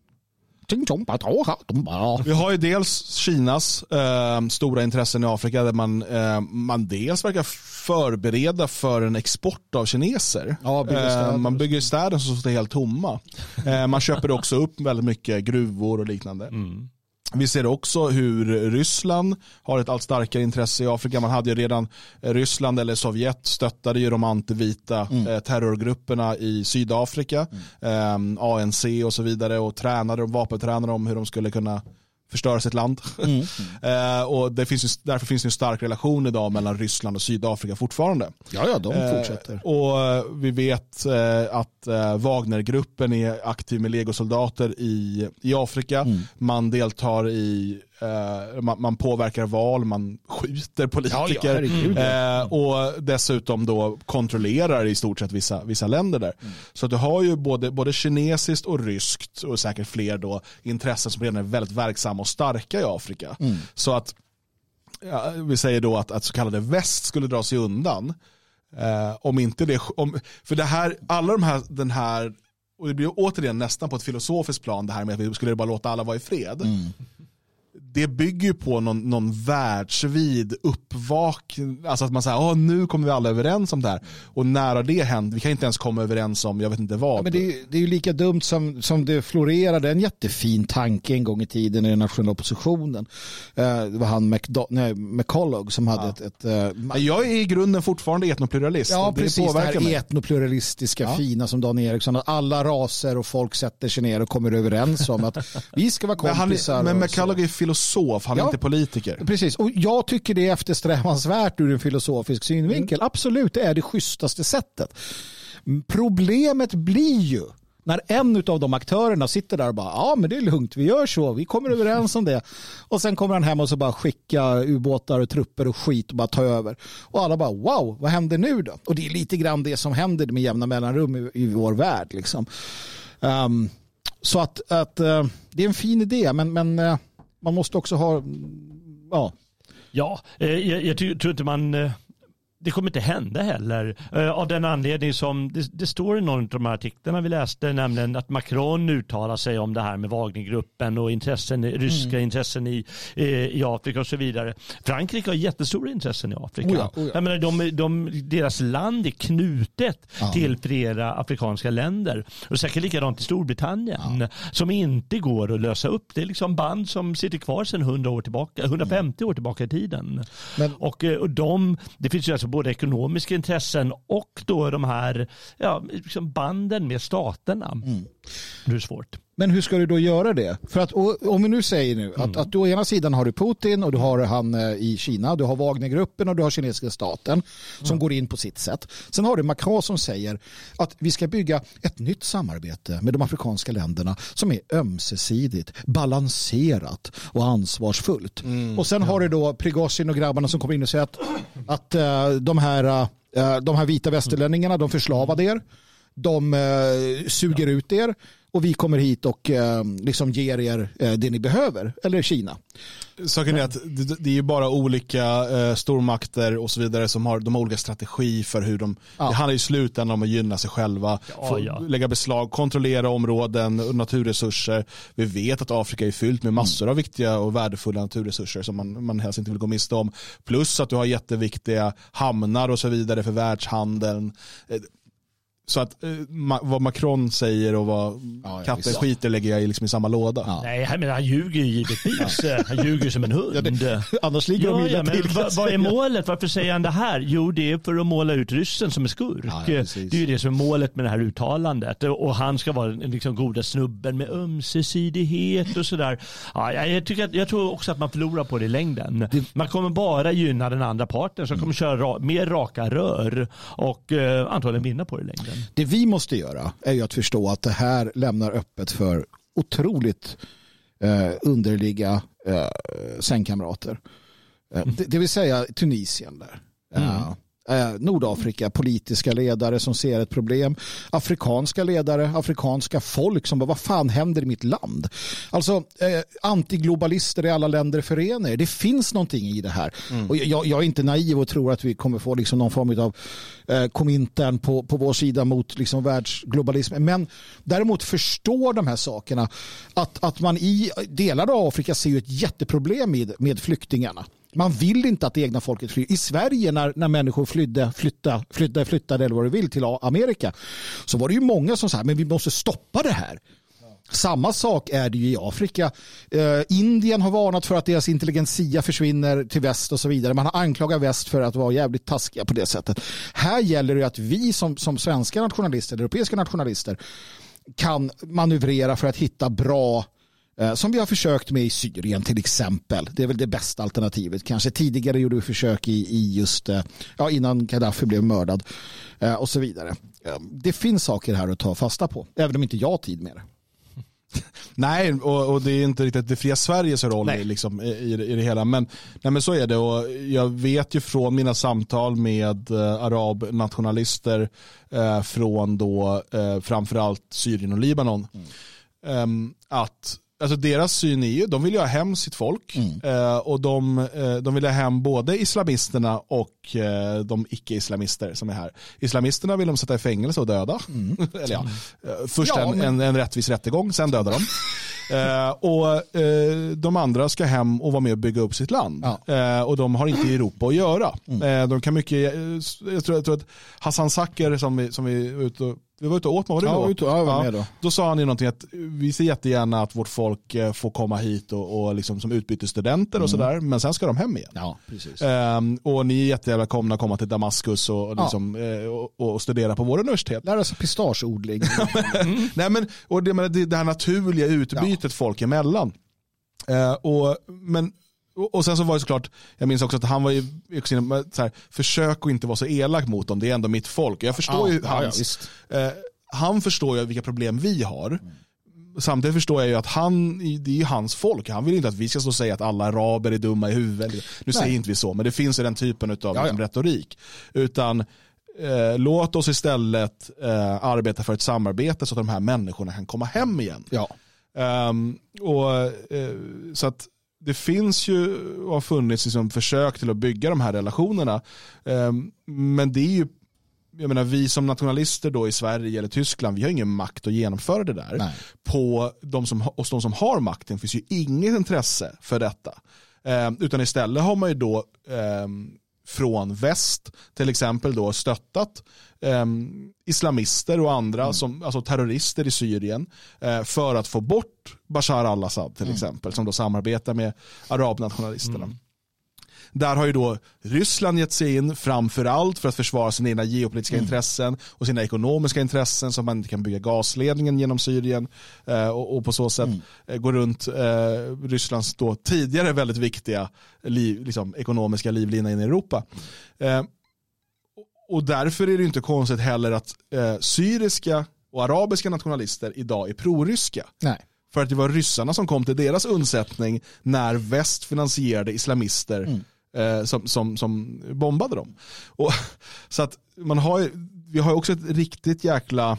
vi har ju dels Kinas eh, stora intressen i Afrika där man, eh, man dels verkar förbereda för en export av kineser. Ja, bygger eh, man bygger städer som står helt tomma. Eh, man köper också upp väldigt mycket gruvor och liknande. Mm. Vi ser också hur Ryssland har ett allt starkare intresse i Afrika. Man hade ju redan Ryssland eller Sovjet stöttade ju de antivita mm. Eh, terrorgrupperna i Sydafrika, mm. eh, ANC och så vidare och tränade vapentränade om hur de skulle kunna förstöra sitt land. Mm. eh, och det finns därför finns det en stark relation idag mellan Ryssland och Sydafrika fortfarande. Ja, ja, de eh, fortsätter. och eh, vi vet eh, att eh, Wagnergruppen är aktiv med legosoldater i, i Afrika. Mm. Man deltar i Uh, man, man, påverkar val, man skjuter politiker ja, ja, uh, och dessutom då kontrollerar i stort sett vissa, vissa länder där. Mm. Så du har ju både, både kinesiskt och ryskt och säkert fler då intressen som redan är väldigt verksamma och starka i Afrika. Mm. Så att ja, vi säger då att, att så kallade väst skulle dra sig undan. Uh, om inte det, om, för det här, alla de här, den här och det blir återigen nästan på ett filosofiskt plan det här med att vi skulle bara låta alla vara i fred. Mm det bygger ju på någon, någon världsvid uppvakning. Alltså att man säger, oh, nu kommer vi alla överens om det här. Och när har det hänt? Vi kan inte ens komma överens om, jag vet inte vad. Ja, men det, är, det är ju lika dumt som, som det florerade en jättefin tanke en gång i tiden i den nationella oppositionen. Uh, det var han McDo nej, McCullough som hade ja. ett... ett uh, jag är i grunden fortfarande etnopluralist. Ja, det precis. Det här mig. etnopluralistiska ja. fina som Dan Eriksson. Att alla raser och folk sätter sig ner och kommer överens om att vi ska vara kompisar. Men, han, men McCullough är filosof filosof, han är ja, inte politiker. Precis, och jag tycker det är eftersträvansvärt ur en filosofisk synvinkel. Mm. Absolut, det är det schysstaste sättet. Problemet blir ju när en av de aktörerna sitter där och bara ja men det är lugnt, vi gör så, vi kommer överens om det. Och sen kommer han hem och så bara skicka ubåtar och trupper och skit och bara ta över. Och alla bara wow, vad händer nu då? Och det är lite grann det som händer med jämna mellanrum i, i vår värld. Liksom. Um, så att, att uh, det är en fin idé men, men uh, man måste också ha, mm, ja. Ja, eh, jag, jag tror inte man... Eh, det kommer inte hända heller. Eh, Av den anledning som det, det står i någon av de här artiklarna vi läste, nämligen att Macron uttalar sig om det här med Wagnergruppen och intressen, ryska Mm. intressen i, eh, i Afrika och så vidare. Frankrike har jättestora intressen i Afrika. Oh ja, oh ja. Jag menar, de, de, deras land är knutet Ja. till flera afrikanska länder. Och säkert likadant i Storbritannien som inte går att lösa upp. Det är liksom band som sitter kvar sedan 100 år tillbaka, 150 år tillbaka i tiden. Men- och, eh, och de, det finns ju alltså både ekonomiska intressen och då de här ja, liksom banden med staterna. Mm. Det är svårt. Men hur ska du då göra det? För att om vi nu säger nu att, att du å ena sidan har du Putin och du har han eh, i Kina, du har Wagnergruppen och du har kinesiska staten som går in på sitt sätt. Sen har du Macron som säger att vi ska bygga ett nytt samarbete med de afrikanska länderna som är ömsesidigt, balanserat och ansvarsfullt. och sen har du då Prigozjin och grabbarna som kommer in och säger att, att eh, de, här, eh, de här vita västerlänningarna, de förslavade er de eh, suger ut er och vi kommer hit och eh, liksom ger er eh, det ni behöver. Eller Kina. Saken är att det, det är ju bara olika eh, stormakter och så vidare som har, de har olika strategi för hur de, Ja. det handlar i slutändan om att gynna sig själva, Ja, få, ja. lägga beslag, kontrollera områden och naturresurser. Vi vet att Afrika är fyllt med massor av viktiga och värdefulla naturresurser som man, man helst inte vill gå miste om. Plus att du har jätteviktiga hamnar och så vidare för världshandeln. Så att eh, vad Macron säger och vad Ja, ja, katten visst. skiter lägger jag i liksom i samma låda. Ja. Nej, menar, han ljuger ju givetvis. Han ljuger som en hund. Annars ligger de Ja, illa ja, men till. vad, vad är målet? Varför säger han det här? Jo, det är för att måla ut ryssen som en skurk. Ja, ja, det är ju det som är målet med det här uttalandet. Och han ska vara den liksom goda snubben med ömsesidighet och sådär. Ja, jag, jag, tycker att, jag tror också att man förlorar på det i längden. Man kommer bara gynna den andra parten som kommer köra ra, mer raka rör och eh, antagligen vinna på det i längden. Det vi måste göra är ju att förstå att det här lämnar öppet för otroligt eh, underliga eh, sängkamrater. Eh, det, det vill säga Tunisien där. Eh, eh, Nordafrika, politiska ledare som ser ett problem. Afrikanska ledare, afrikanska folk som bara, vad fan händer i mitt land? Alltså eh, antiglobalister i alla länder förenar er. Det finns någonting i det här. Och jag, jag är inte naiv och tror att vi kommer få liksom någon form av eh, komintern på, på vår sida mot liksom världsglobalismen. Men däremot förstår de här sakerna att, att man i delar av Afrika ser ju ett jätteproblem med, med flyktingarna. Man vill inte att det egna folket flyr. I Sverige när, när människor flydde, flytta, flyttade, flyttade eller vad du vill till Amerika så var det ju många som sa men vi måste stoppa det här. Samma sak är det ju i Afrika. Eh, Indien har varnat för att deras intelligensia försvinner till väst och så vidare. Man har anklagat väst för att vara jävligt taskiga på det sättet. Här gäller det att vi som, som svenska nationalister, europeiska nationalister kan manövrera för att hitta bra som vi har försökt med i Syrien till exempel. Det är väl det bästa alternativet. Kanske tidigare gjorde vi försök i, i just eh, ja, innan Gaddafi blev mördad eh, och så vidare. Eh, Det finns saker här att ta fasta på, även om inte jag har tid med det. Nej, och, och det är inte riktigt det fria Sveriges roll i, liksom, i, i, det- hela. Men, nej, men så är det och jag vet ju från mina samtal med eh, arabnationalister eh, från då eh, framförallt Syrien och Libanon ehm, att Alltså deras syn är ju, de vill ju ha hem sitt folk. Eh, och de, eh, de vill ha hem både islamisterna och eh, de icke-islamister som är här. Islamisterna vill de sätta i fängelse och döda. Eller ja, eh, först Ja, en, men- en, en rättvis rättegång, sen döda dem. Eh, och eh, de andra ska hem och vara med och bygga upp sitt land. Ja. Eh, och de har inte i Europa att göra. Eh, de kan mycket, jag tror, jag tror att Hassan Sacker som vi, som vi var ute och vi var ute och åt med, var du Ja, då? var ute- ja, jag var med då. Då sa han ju någonting att vi ser jättegärna att vårt folk får komma hit och, och liksom som utbytesstudenter och sådär, men sen ska de hem igen. Ja, precis. Ehm, och ni är jättevälkomna att komma till Damaskus och, och, Ja. liksom, eh, och, och studera på våra universitet. Lära sig pistageodling. Nej, men, och det, men det, det här naturliga utbytet folk emellan. Eh, och, men, och, sen så var det såklart, jag minns också att han var ju så här, försök att inte vara så elak mot dem, det är ändå mitt folk. Jag förstår Ja, ju ja, ja, hans, visst. eh, han förstår ju vilka problem vi har. Samtidigt förstår jag ju att han, det är ju hans folk. Han vill inte att vi ska stå och säga att alla araber är dumma i huvudet. Nu säger inte vi så, men det finns ju den typen av Ja, ja. liksom, retorik. Utan eh, låt oss istället eh, arbeta för ett samarbete så att de här människorna kan komma hem igen. Ja. Ehm, och, eh, så att, det finns ju och har funnits liksom försök till att bygga de här relationerna. Ehm, men det är ju, jag menar vi som nationalister då i Sverige eller Tyskland, vi har ingen makt att genomföra det där. Nej. På de som, hos de som har makten finns ju inget intresse för detta. Ehm, utan istället har man ju då ehm, från väst till exempel då stöttat eh, islamister och andra, Mm. som, alltså terrorister i Syrien eh, för att få bort Bashar al-Assad till Mm. exempel som då samarbetar med arabnationalisterna. Där har ju då Ryssland gett sig in framför allt för att försvara sina egna geopolitiska intressen och sina ekonomiska intressen så att man inte kan bygga gasledningen genom Syrien eh, och, på så sätt eh, gå runt eh, Rysslands då tidigare väldigt viktiga liv, liksom, ekonomiska livlina in i Europa. Och därför är det inte konstigt heller att syriska och arabiska nationalister idag är proryska. Nej. För att det var ryssarna som kom till deras undsättning när väst finansierade islamister eh, som, som, som bombade dem. Och, så att man har, vi har också ett riktigt jäkla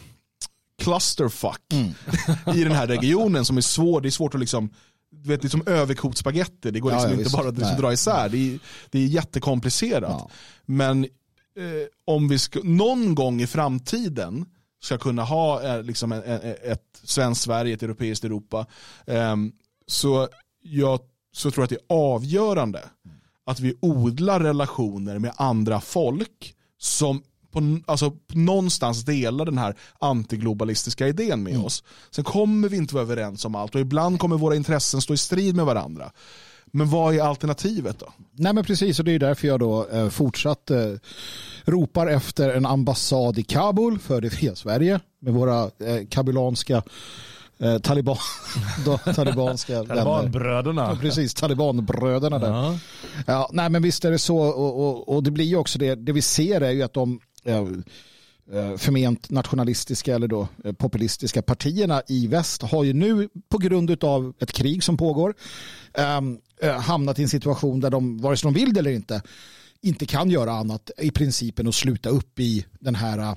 clusterfuck i den här regionen som är svår, det är svårt att liksom du vet, det är som överkokt spagetti, det går Ja, liksom ja, inte visst. bara att liksom dra isär. Det är, det är jättekomplicerat. Ja. Men eh, om vi ska, någon gång i framtiden ska kunna ha eh, liksom en, en, ett svenskt Sverige, ett europeiskt Europa, ehm, så jag så tror jag att det är avgörande att vi odlar relationer med andra folk som på, alltså, någonstans delar den här antiglobalistiska idén med oss. Sen kommer vi inte vara överens om allt och ibland kommer våra intressen stå i strid med varandra. Men vad är alternativet då? Nej men precis och det är därför jag då eh, fortsatt eh, ropar efter en ambassad i Kabul för det fria Sverige med våra eh, kabulanska eh, taliban, då, talibanska vänner. Ja, Talibanbröderna. precis, talibanbröderna där. Ja. Ja, nej men visst är det så och, och, och det blir ju också det, det vi ser är ju att de eh, eh, förment nationalistiska eller då eh, populistiska partierna i väst har ju nu på grund av ett krig som pågår ehm, eh, hamnat i en situation där de, vare sig de vill det eller inte, inte kan göra annat i principen att sluta upp i den här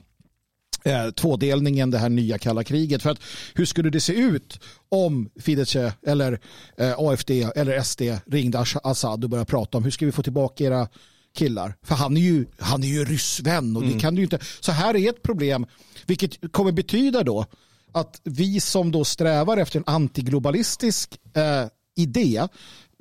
eh, tvådelningen, det här nya kalla kriget. För att hur skulle det se ut om Fidesz eller eh, AFD eller SD ringde Assad och började prata om hur ska vi få tillbaka era killar? För han är ju, han är ju ryssvän och det kan du ju inte. Så här är ett problem, vilket kommer betyda då att vi som då strävar efter en antiglobalistisk eh, idé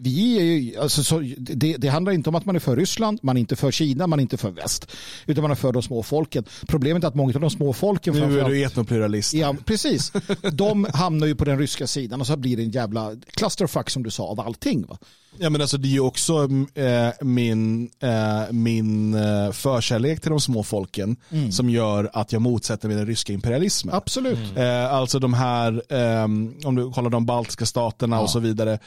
vi är ju, alltså, så, det, det handlar inte om att man är för Ryssland, man är inte för Kina, man är inte för väst. Utan man är för de små folken. Problemet är att många av de små folken Nu är du etnopluralist. Ja, precis. De hamnar ju på den ryska sidan och så blir det en jävla clusterfuck som du sa av allting. Va? Ja, men alltså, det är ju också eh, min, eh, min eh, förkärlek till de små folken som gör att jag motsätter mig den ryska imperialismen. Absolut. Eh, alltså de här, ehm, om du kollar de baltiska staterna och så vidare,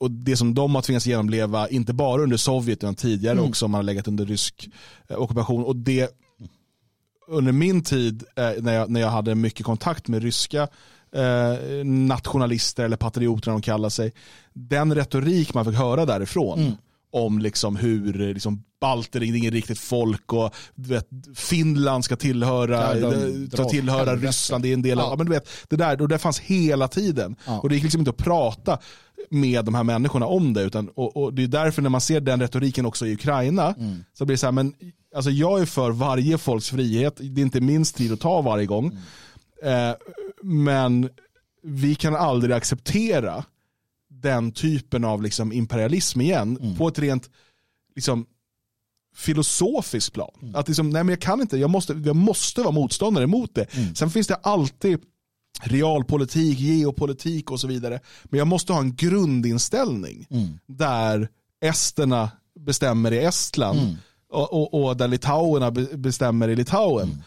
och det som de har tvingats genomleva, inte bara under Sovjet utan tidigare också, om man har legat under rysk ockupation. Och det, under min tid när, jag, när jag hade mycket kontakt med ryska eh, nationalister eller patrioter de kallar sig, den retorik man fick höra därifrån om liksom hur eh, liksom, balter är inget riktigt folk och vet, Finland ska tillhöra, Ja, de eh, ska åt tillhöra. Ryssland, det är en del av, Ja. ja. men du vet, det där, och det fanns hela tiden. Ja. Och det gick liksom inte att prata med de här människorna om det. Utan, och, och det är därför när man ser den retoriken också i Ukraina, Mm. så blir det så här, men alltså jag är för varje folks frihet, det är inte min strid att ta varje gång. Mm. Eh, men vi kan aldrig acceptera den typen av liksom imperialism igen Mm. på ett rent liksom, filosofiskt plan. Mm. Att liksom, nej men jag kan inte, jag måste, jag måste vara motståndare mot det. Mm. Sen finns det alltid realpolitik, geopolitik och så vidare. Men jag måste ha en grundinställning Mm. där esterna bestämmer i Estland Mm. och, och, och där litauerna be- bestämmer i Litauen.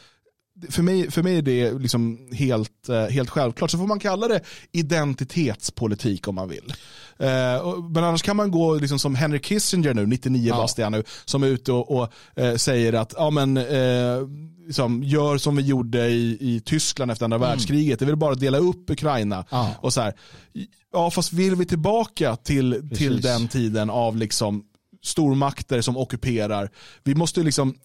Mm. För, mig, för mig är det liksom helt, eh, helt självklart. Så får man kalla det identitetspolitik om man vill. Eh, men annars kan man gå liksom som Henry Kissinger nu, 99 Ja. bast nu, som är ute och, och eh, säger att ja, men, liksom, gör som vi gjorde i, i Tyskland efter andra världskriget. Det vill bara dela upp Ukraina. Mm. Ja. Och så här, ja, fast vill vi tillbaka till, till den tiden av liksom stormakter som ockuperar. Vi måste liksom,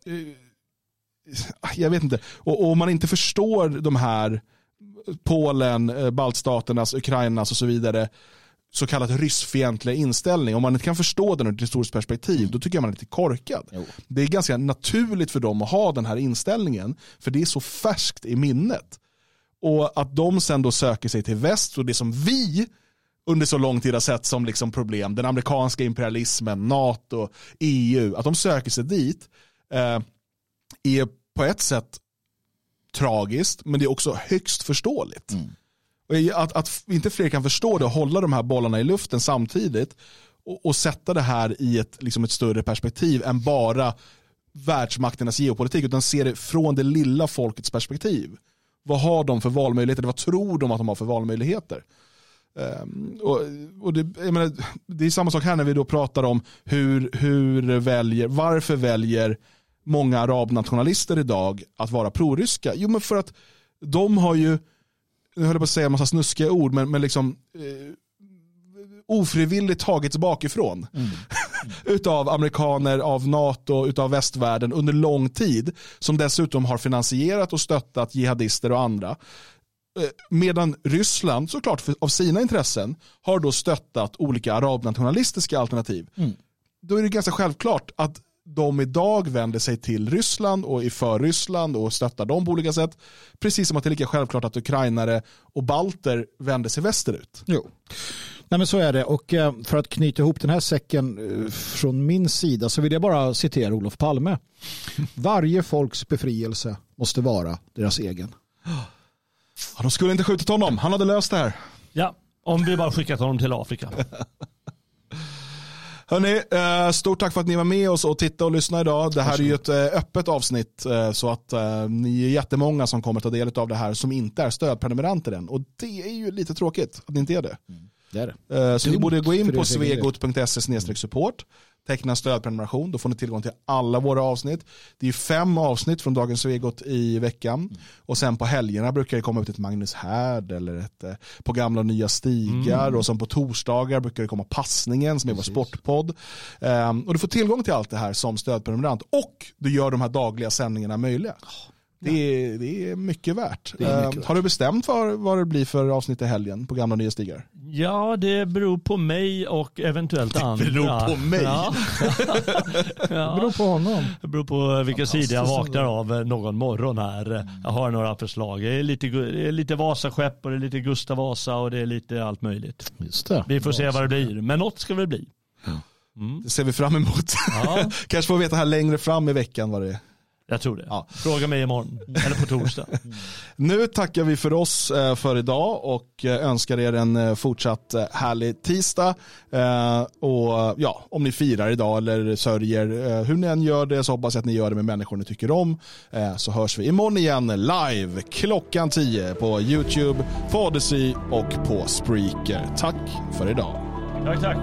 jag vet inte, och, och om man inte förstår de här Polen, eh, baltstaternas, Ukrainas och så vidare så kallat ryssfientliga inställning, om man inte kan förstå den ur ett historiskt perspektiv, då tycker jag man är lite korkad. Jo. Det är ganska naturligt för dem att ha den här inställningen, för det är så färskt i minnet. Och att de sen då söker sig till väst och det som vi under så lång tid har sett som liksom problem, den amerikanska imperialismen, NATO, EU, att de söker sig dit eh, är på ett sätt tragiskt, men det är också högst förståeligt. Och Att, att inte fler kan förstå det och hålla de här bollarna i luften samtidigt och, och sätta det här i ett, liksom ett större perspektiv än bara världsmakternas geopolitik, utan se det från det lilla folkets perspektiv. Vad har de för valmöjligheter? Vad tror de att de har för valmöjligheter? Ehm, och, och det, menar, det är samma sak här när vi då pratar om hur, hur väljer, varför väljer många arabnationalister idag att vara proryska? Jo men för att de har ju, nu höll jag på att säga en massa snuskiga ord, men, men liksom eh, ofrivilligt tagits bakifrån. utav amerikaner, av NATO, utav västvärlden under lång tid. Som dessutom har finansierat och stöttat jihadister och andra. Eh, Medan Ryssland, såklart för, av sina intressen, har då stöttat olika arabnationalistiska alternativ. Då är det ganska självklart att de idag vänder sig till Ryssland och är för Ryssland och stöttar dem på olika sätt. Precis som att det är lika självklart att ukrainare och balter vänder sig västerut. Jo. Nej, men så är det. Och eh, för att knyta ihop den här säcken eh, från min sida så vill jag bara citera Olof Palme. Varje folks befrielse måste vara deras egen. Ja, de skulle inte skjutit honom, han hade löst det här. Ja, om vi bara skickat honom till Afrika. Hörrni, eh, stort tack för att ni var med oss och tittade och lyssnade idag. Det här är ju ett eh, öppet avsnitt eh, så att ni är jättemånga som kommer ta del av det här som inte är stödprenumeranter än. Och det är ju lite tråkigt att ni inte är det. Det är det. Så ni Dumt borde gå in på svegot.se support, teckna stödprenumeration, då får ni tillgång till alla våra avsnitt. Det är fem avsnitt från Dagens Svegot i veckan. Och sen på helgerna brukar det komma ut ett Magnus Härd eller ett eh, på gamla och nya stigar. Och sen på torsdagar brukar det komma Passningen som är vår sportpodd. Ehm, och du får tillgång till allt det här som stödprenumerant. Och du gör de här dagliga sändningarna möjliga. Det är, det är mycket värt. Det är mycket Ehm, värt. Har du bestämt för vad det blir för avsnitt i helgen på gamla och nya stigar? Ja, det beror på mig och eventuellt andra. beror på mig? Ja. Det ja. beror på honom. Det beror på vilken sida jag vaknar av eh, någon morgon här. Jag har några förslag. Det är lite, det är lite Vasaskepp och det är lite Gustav Vasa och det är lite allt möjligt. Just det. Vi får se vad det blir. Men något ska det bli. Det ser vi fram emot. Ja, Kanske får vi veta här längre fram i veckan vad det är. Jag tror det. Ja. Fråga mig imorgon. Eller på torsdag. Nu tackar vi för oss eh, för idag och eh, önskar er en eh, fortsatt härlig tisdag. Och ja, om ni firar idag eller sörjer, hur ni än gör det så hoppas jag att ni gör det med människor ni tycker om. Så hörs vi imorgon igen live klockan 10 på YouTube, på Odyssey och på Spreaker. Tack för idag. Tack, tack.